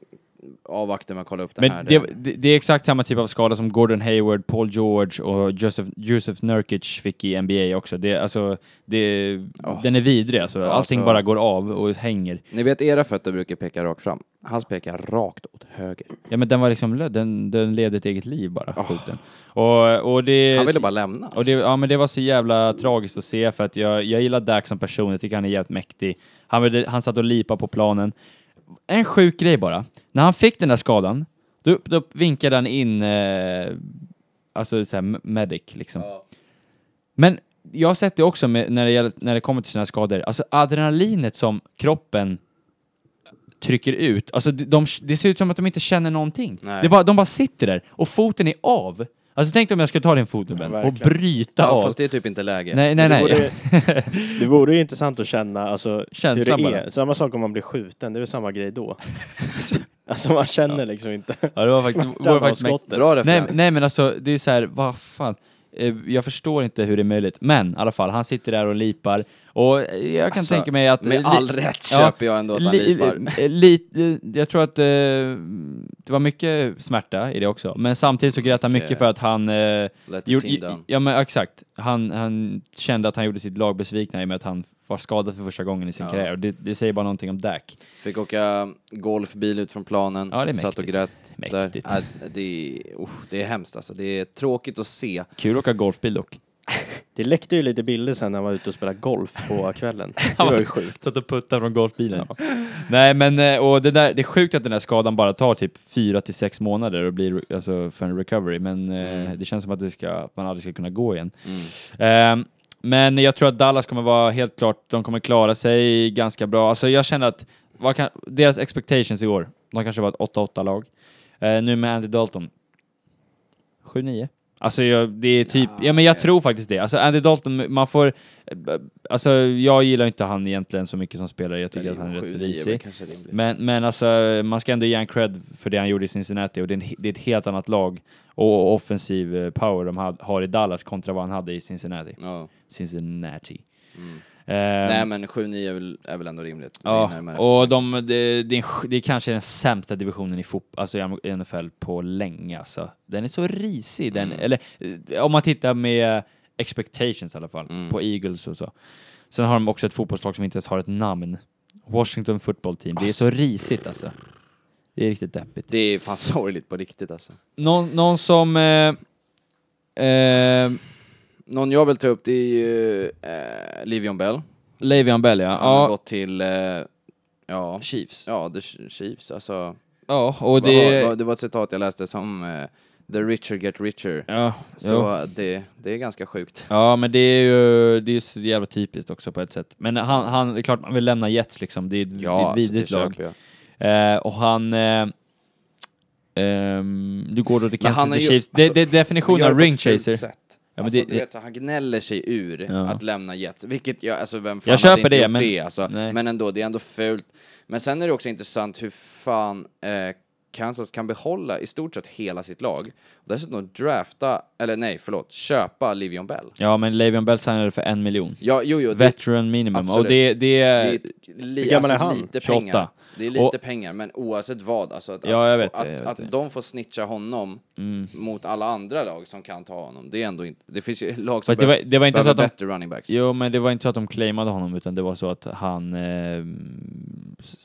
S3: avvaktar med att kolla upp det här.
S1: Men det, det, det är exakt samma typ av skada som Gordon Hayward, Paul George och Joseph, Joseph Nurkic fick i NBA också. Det, alltså, det,
S3: Ja.
S1: Den är vidrig alltså. Allting
S3: så-
S1: bara går av och hänger.
S3: Ni vet, era fötter brukar peka rakt fram. Hans pekar rakt åt höger.
S1: Ja men den var liksom, den, den levde ett eget liv bara,
S3: Oh.
S1: skjuten. Och, och det...
S3: Han ville bara lämna.
S1: Och det, ja, men det var så jävla tragiskt att se för att jag, jag gillar Dak som person, jag tycker han är jävligt mäktig. Han, han satt och lipade på planen. En sjuk grej bara. När han fick den där skadan, då, då vinkade han in, eh, alltså såhär medic liksom. Men jag har sett det också med, när, det gäller, när det kommer till här skador, alltså adrenalinet som kroppen trycker ut, alltså de, de, det ser ut som att de inte känner någonting.
S3: Nej.
S1: Det bara, de bara sitter där och foten är av. Alltså tänk dig om jag skulle ta din fot Ruben, och
S5: verkligen.
S1: bryta
S3: ja,
S1: av.
S3: fast det är typ inte läge.
S1: Nej, nej, nej.
S5: Det vore, det vore ju intressant att känna alltså, hur
S1: Känslan
S5: det
S1: bara.
S5: är. Samma sak om man blir skjuten, det är väl samma grej då. alltså man känner liksom inte
S1: Ja, det var faktiskt,
S5: smärtan
S1: var
S5: av
S1: faktiskt mäktigt.
S5: skottet.
S3: Bra
S1: Nej,
S3: referens.
S1: nej men alltså, det är så här, vad fan. Eh, Jag förstår inte hur det är möjligt. Men i alla fall, han sitter där och lipar. Och eh, jag kan
S3: Alltså,
S1: tänka mig att...
S3: Med
S1: li-
S3: all rätt
S1: Ja,
S3: köper jag ändå att han
S1: li-
S3: lipar.
S1: eh, li- eh, jag tror att eh, det var mycket smärta i det också. Men samtidigt så grät han mycket
S3: Mycket.
S1: för att han... Eh, gjorde, ja men exakt. Han, han kände att han gjorde sitt lag besvikna i och med att han var skadad för första gången i sin
S3: Ja.
S1: karriär. Och det, det säger bara någonting om Dak.
S3: Fick åka golfbil ut från planen,
S1: Ja, det är
S3: satt och grät
S1: Mäktigt.
S3: där. Äh, det, är, uh, det är hemskt alltså. Det är tråkigt att se.
S1: Kul att åka golfbil dock.
S5: Det läckte ju lite bilder sen när han var ute och spelade golf på kvällen. Det var ju sjukt.
S1: Satt och puttade från golfbilen. Nej men, eh, och det, där, det är sjukt att den här skadan bara tar typ fyra till sex månader och blir alltså, för en recovery, men eh,
S3: Mm.
S1: det känns som att, det ska, att man aldrig ska kunna gå igen.
S3: Mm.
S1: Ehm, men jag tror att Dallas kommer vara helt klart, de kommer klara sig ganska bra. Alltså jag känner att kan, deras expectations i år, de kanske var ett 8-8-lag. Eh, nu med Andy Dalton, 7-9. Alltså jag, det är typ, ja, men jag tror faktiskt det. Alltså Andy Dalton, man får, alltså jag gillar inte han egentligen så mycket som spelare, jag tycker att han är rätt risig. Men, men alltså, man ska ändå ge en cred för det han gjorde i Cincinnati och det är, en, det är ett helt annat lag. Och offensiv eh, power de had, har i Dallas kontra vad han hade i Cincinnati.
S3: Ja.
S1: Cincinnati.
S3: Mm.
S1: Eh,
S3: Nej men 7-9 är väl, är väl ändå rimligt.
S1: Ja, och de, det, det, är, det är kanske den sämsta divisionen i, fot, alltså i NFL på länge. Alltså. Den är så risig. Den,
S3: Mm.
S1: eller, eh, om man tittar med expectations i alla fall,
S3: Mm.
S1: på Eagles och så. Sen har de också ett fotbollslag som inte ens har ett namn. Washington football team. Det är så risigt alltså. Det är riktigt deppigt.
S3: Det är fan sorgligt på riktigt alltså.
S1: Någon, någon som... Eh, eh,
S3: Någon jag vill ta upp det är ju eh, Livion Bell.
S1: Le'Veon Bell ja.
S3: Han har
S1: Ja,
S3: gått till, eh, ja,
S1: Chiefs.
S3: ja, The Chiefs. Alltså,
S1: Ja, och det...
S3: det var ett citat jag läste som eh, The richer get richer.
S1: Ja,
S3: Så det, det är ganska sjukt.
S1: Ja, men det är ju det är så jävla typiskt också på ett sätt. Men han, han det är klart man vill lämna Jets liksom. Det är ett, det är
S3: Ja,
S1: ett
S3: alltså, det
S1: vidrigt lag.
S3: köper jag.
S1: Eh, och han... Eh, ehm, du går då till Kansas City Chiefs. Det,
S3: alltså,
S1: det är definitionen av
S3: gör det
S1: ring
S3: på ett fult
S1: chaser.
S3: sätt.
S1: men
S3: alltså,
S1: det-
S3: vet, så han gnäller sig ur
S1: Ja.
S3: att lämna Jets, vilket jag, alltså vem fan
S1: Jag köper
S3: inte
S1: det, men-
S3: det alltså.
S1: nej.
S3: Men ändå, det är ändå fult. Men sen är det också intressant hur fan eh, Kansas kan behålla i stort sett hela sitt lag. Och dessutom drafta, eller nej, förlåt, köpa Livion Bell.
S1: Ja, men Le'Veon Bell signade för en miljon.
S3: Ja, jo, jo, det,
S1: Veteran minimum.
S3: absolut.
S1: Och det, det,
S3: det är
S2: Hur gammal är
S3: alltså,
S2: han?
S3: lite
S1: 28.
S3: pengar. Det är lite
S1: Och-
S3: pengar, men oavsett vad, alltså att,
S1: Ja, jag
S3: att,
S1: vet det,
S3: att,
S1: vet
S3: att
S1: det.
S3: de får snitcha honom
S1: mm.
S3: mot alla andra lag som kan ta honom, det är ändå inte, det finns ju lag som
S1: det var, det var inte så att de...
S3: bättre running backs.
S1: Jo, men det var inte så att de claimade honom, utan det var så att han... Eh,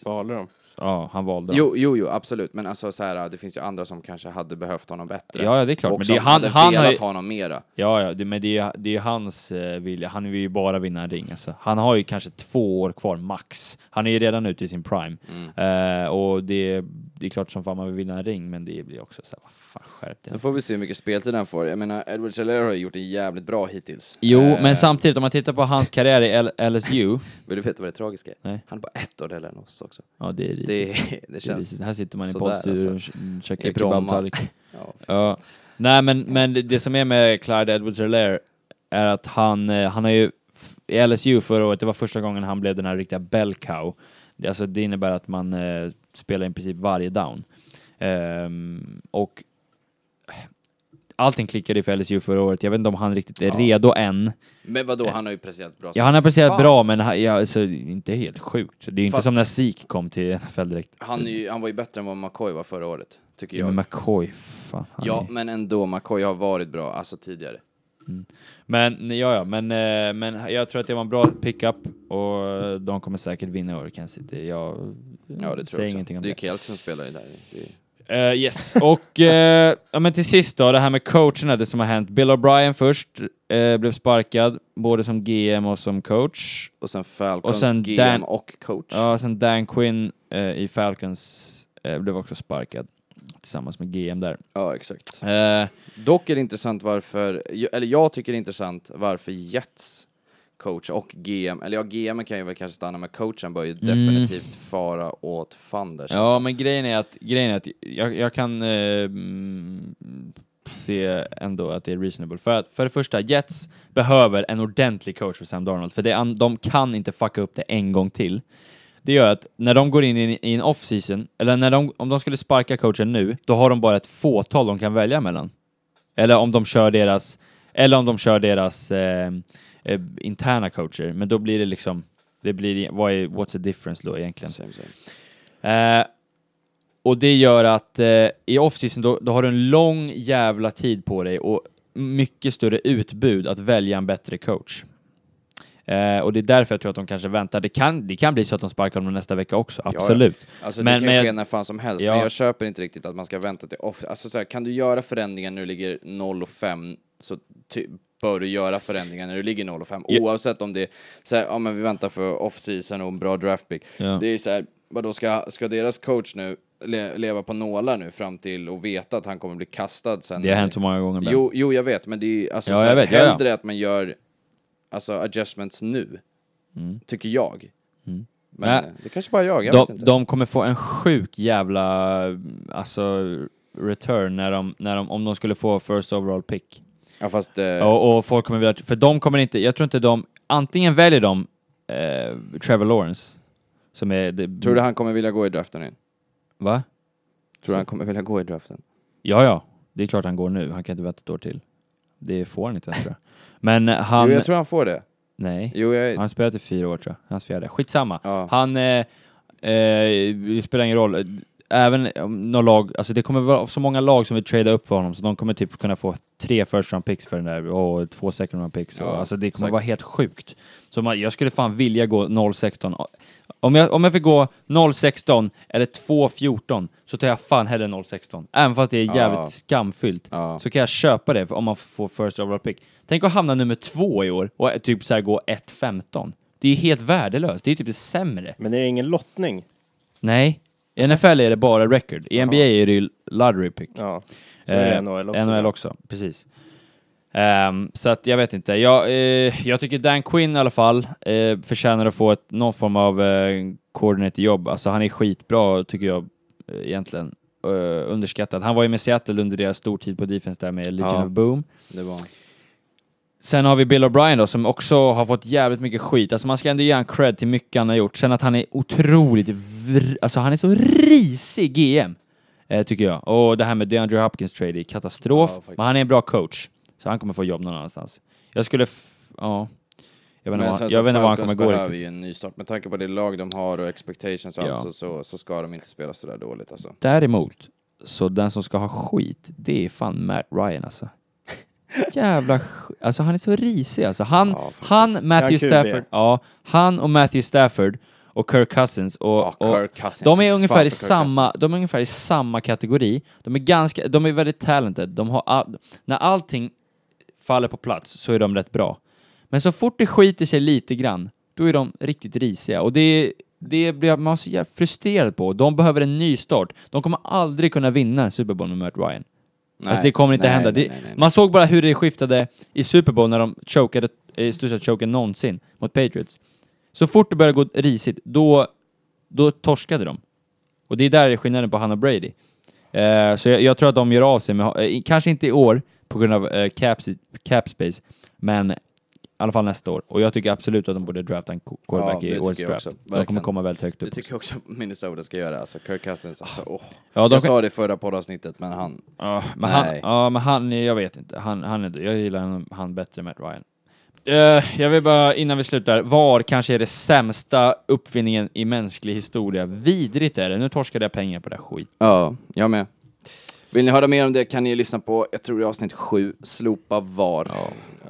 S2: Valde de?
S1: Ja, han valde
S3: Jo, jo, jo, absolut, men alltså så här, det finns ju andra som kanske hade behövt honom bättre.
S1: Ja, ja, det är klart.
S3: och
S1: Men
S3: som
S1: det, är han,
S3: hade
S1: han har
S3: velat
S1: ju,
S3: honom mera.
S1: Ja, ja, det, men det är, det är hans eh, vilja. Han vill ju bara vinna en ring. Alltså. Han har ju kanske två år kvar max. Han är ju redan ute i sin prime.
S3: Mm.
S1: Eh, och det, det är klart som fan man vill vinna en ring, men det blir också så här, vad fan skärp dig.
S3: Sen får vi se hur mycket speltid han får. Jag menar, Edward Chalero har ju gjort det jävligt bra hittills.
S1: Jo,
S3: Eh,
S1: men samtidigt om man tittar på hans karriär i L- LSU,
S3: Vill du veta vad det tragiska är?
S1: Nej.
S3: Han är bara ett år äldre än oss också.
S1: ja det är risigt.
S3: Det, det
S1: Det
S3: känns...
S1: risigt. Här sitter man i poddstudion
S3: alltså.
S1: och käkar kebabtallrik.
S3: Ja,
S1: Ja. Nej, men, men det- det som är med Clyde Edwards-Helaire är att han, eh, han har ju i LSU förra året, det var första gången han blev den här riktiga bell cow. Det, alltså, det innebär att man eh, spelar i princip varje down. Ehm, och allting klickade för LSU förra året. Jag vet inte om han riktigt är
S3: Ja.
S1: redo än.
S3: Men vadå, han har ju presterat bra.
S1: Ja, han har presterat
S3: Fan.
S1: bra, men ja, alltså, inte helt sjukt. Det är inte
S3: Fast-
S1: som när Zeke kom till NFL direkt.
S3: Han, är ju, han var ju bättre än vad McCoy var förra året, tycker
S1: Ja,
S3: jag.
S1: men McCoy, fan.
S3: ja,
S1: är-
S3: men ändå, McCoy har varit bra, alltså tidigare.
S1: Men ja, ja, men, eh, men jag tror att det var en bra pickup och de kommer säkert vinna i år, Kansas City. Jag
S3: Ja, det tror
S1: säger
S3: jag
S1: ingenting
S3: också.
S1: om
S3: Det är
S1: det.
S3: ju Kelsey som spelar i där. Det är...
S1: Eh, yes, och eh, ja, men till sist då, det här med coacherna, det som har hänt. Bill O'Brien först eh, blev sparkad, både som GM och som coach.
S3: Och sen Falcons
S1: Och sen
S3: GM
S1: Dan-
S3: och coach.
S1: Ja, sen Dan Quinn i Falcons blev också sparkad tillsammans med GM där.
S3: Ja, exakt. Dock är det intressant varför, eller jag tycker det är intressant varför Jets coach och GM, eller ja, GM kan ju väl kanske stanna, men coachen bör ju definitivt fara åt fanders.
S1: Mm. Ja,
S3: alltså.
S1: men grejen är att, grejen är att jag, jag kan eh, mm, se ändå att det är reasonable. För att för det första, Jets behöver en ordentlig coach för Sam Darnold, för det, de kan inte fucka upp det en gång till. Det gör att när de går in i, i en off-season, eller när de, om de skulle sparka coachen nu, då har de bara ett fåtal de kan välja mellan. Eller om de kör deras, eller om de kör deras eh, eh, interna coacher, men då blir det liksom, det blir, vad är, what's the difference då egentligen?
S3: Same, same.
S1: Eh, och det gör att eh, i off-season då, då har du en lång jävla tid på dig och mycket större utbud att välja en bättre coach. Eh, och det är därför jag tror att de kanske väntar. Det kan, det kan bli så att de sparkar honom nästa vecka också,
S3: ja.
S1: absolut.
S3: Alltså
S1: Men-
S3: det kan
S1: men
S3: ske när fan som helst,
S1: Ja.
S3: men jag köper inte riktigt att man ska vänta till off... Alltså så här, kan du göra förändringar när du ligger 0 och 5 så ty- bör du göra förändringar när du ligger 0 och 5
S1: Ja.
S3: oavsett om det är så här, ja men vi väntar för off-season och en bra draftpick.
S1: Ja.
S3: Det är så här, vadå ska, ska deras coach nu le, leva på nålar nu fram till och veta att han kommer bli kastad sen?
S1: Det har hänt så många gånger. Ben.
S3: Jo, jo, jag vet, men det är ju alltså
S1: Ja,
S3: så
S1: jag
S3: här,
S1: vet, ja, ja.
S3: hellre att man gör alltså adjustments nu,
S1: Mm.
S3: tycker jag.
S1: Mm.
S3: Men
S1: Nej.
S3: eh, det kanske bara jag, jag
S1: de,
S3: vet inte.
S1: de kommer få en sjuk jävla alltså, return när de, när de, om de skulle få first overall pick.
S3: Ja, fast... Eh,
S1: Och, och folk kommer vilja, för de kommer inte, jag tror inte de, antingen väljer de eh, Trevor Lawrence, som är... Det,
S3: Tror du han kommer vilja gå i draften igen?
S1: Va?
S3: Tror du han kommer vilja gå i draften?
S1: Ja, ja. Det är klart han går nu, han kan inte vänta ett år till. Det får han inte tror jag. Men han...
S3: Jo, jag tror han får det.
S1: Nej.
S3: Jo, jag...
S1: Han har spelat i fyra år tror jag. Hans fjärde. Skitsamma.
S3: Ja.
S1: Han, eh, eh, det spelar ingen roll. Även några lag, alltså det kommer vara så många lag som vill trada upp för honom så de kommer typ kunna få tre first round picks för den där och två second round picks. och,
S3: Ja,
S1: alltså det kommer
S3: säkert.
S1: vara helt sjukt. Så man, jag skulle fan vilja gå 0-16. Om jag, om jag fick gå 0-16 eller 2-14 så tar jag fan hellre 0-16. Även fast det är jävligt
S3: Ja.
S1: skamfyllt
S3: Ja.
S1: så kan jag köpa det om man får first overall pick. Tänk att hamna nummer två i år och typ så här gå 1-15. Det är helt värdelöst. Det är ju typ det sämre.
S2: Men är det ingen lottning?
S1: Nej. I NFL är det bara record. I NBA är det ju lottery pick.
S2: Ja. Så är det
S1: Eh,
S2: NHL också.
S1: NHL också, precis. Ehm, så att jag vet inte. Jag, eh, jag tycker Dan Quinn i alla fall eh, förtjänar att få ett, någon form av eh, coordinator-jobb. Alltså han är skitbra tycker jag eh, egentligen. Eh, underskattad. Han var ju med Seattle under deras stortid på defense där med Legion
S3: Ja.
S1: of Boom.
S3: Det var
S1: Sen har vi Bill O'Brien då, som också har fått jävligt mycket skit. Alltså man ska ändå ge han cred till mycket han har gjort. Sen att han är otroligt... Vr- alltså han är så risig GM, eh, tycker jag. Och det här med DeAndre Hopkins trade är katastrof.
S3: Ja,
S1: men han är en bra coach. Så han kommer få jobb någon annanstans. Jag skulle... Ja... Jag vet inte var, jag vet inte han kommer gå riktigt.
S3: ju en ny start. Med tanke på det lag de har och expectations och
S1: Ja.
S3: allt så, så, så ska de inte spela sådär dåligt alltså.
S1: Däremot, så den som ska ha skit, det är fan Matt Ryan alltså. Jävla Alltså han är så risig alltså. Han,
S3: Ja,
S1: han Matthew? Stafford, ja, han och Matthew Stafford och Kirk Cousins och,
S3: Ja,
S1: och
S3: Kirk Cousins.
S1: de är ungefär i samma, de är ungefär i samma kategori. De är ganska, de är väldigt talented. De har all, när allting faller på plats så är de rätt bra. Men så fort det skiter sig lite grann, då är de riktigt risiga. Och det, det blir man så jävla frustrerad på. De behöver en ny start. De kommer aldrig kunna vinna en Super Bowl med Matt Ryan.
S3: Nej,
S1: Alltså det kommer inte
S3: nej,
S1: hända.
S3: nej,
S1: Det. Man såg bara hur det skiftade i Super Bowl när de chokade, i stort sett chokade någonsin mot Patriots. Så fort det började gå risigt, då, då torskade de. Och det är där är skillnaden på han och Brady. Eh, så jag, jag tror att de gör av sig med, eh, kanske inte i år på grund av eh, cap, cap space, men i alla fall nästa år. Och jag tycker absolut att de borde drafta en qu- quarterback
S3: Ja,
S1: i
S3: det
S1: årets draft.
S3: också.
S1: De kommer komma väldigt högt
S3: Det
S1: upp.
S3: tycker jag också Minnesota ska göra alltså. Kirk Cousins, alltså åh.
S1: Ja,
S3: Jag
S1: kan,
S3: sa det i förra poddavsnittet, men han...
S1: Ja, men han,
S3: Nej.
S1: ja, men han, jag vet inte. Han, han jag gillar han, han bättre än Matt Ryan. Eh, jag vill bara, innan vi slutar, VAR kanske är det sämsta uppfinningen i mänsklig historia. Vidrigt är det. Nu torskade jag pengar på det här skit.
S3: Ja, jag med. Vill ni höra mer om det kan ni lyssna på, jag tror det är avsnitt sju, Slopa VAR.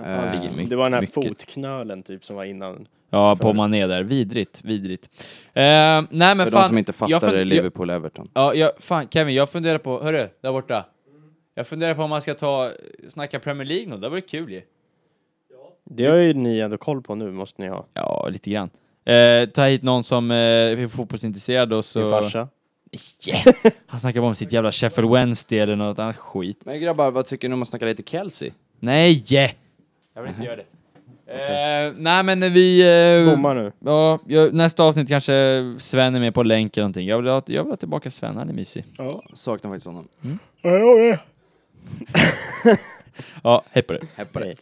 S3: Eh,
S2: Alltså, det var den här
S1: mycket.
S2: fotknölen typ som var innan.
S1: Ja,
S2: För-
S1: på Mané där. Vidrigt, vidrigt. Eh, nej men
S3: För
S1: fan.
S3: de som inte fattar
S1: fun-
S3: det, Liverpool-Everton.
S1: Ja, jag, fan Kevin, jag funderar på, hörru, där borta. Jag funderar på om man ska ta, snacka Premier League nu, det vore kul ju.
S2: Det har ju ni ändå koll på nu, måste ni ha.
S1: Ja, lite grann. Eh, ta hit någon som eh, är fotbollsintresserad och så...
S2: Din farsa.
S1: Yeah. Han snackar bara om sitt jävla Sheffield Wednesday eller något annat skit.
S3: Men grabbar, vad tycker ni om att snacka lite Kelsey?
S1: Nej! Yeah. Jag vill inte göra det. Eh, nej men vi... Eh,
S2: Bommar nu.
S1: ja, jag, nästa avsnitt kanske Sven är med på länk eller någonting. Jag vill ha, jag vill ha tillbaka Sven, han är mysig.
S3: Saknar faktiskt honom.
S1: Ja, hej på det.
S3: Hej på det.
S2: Hej.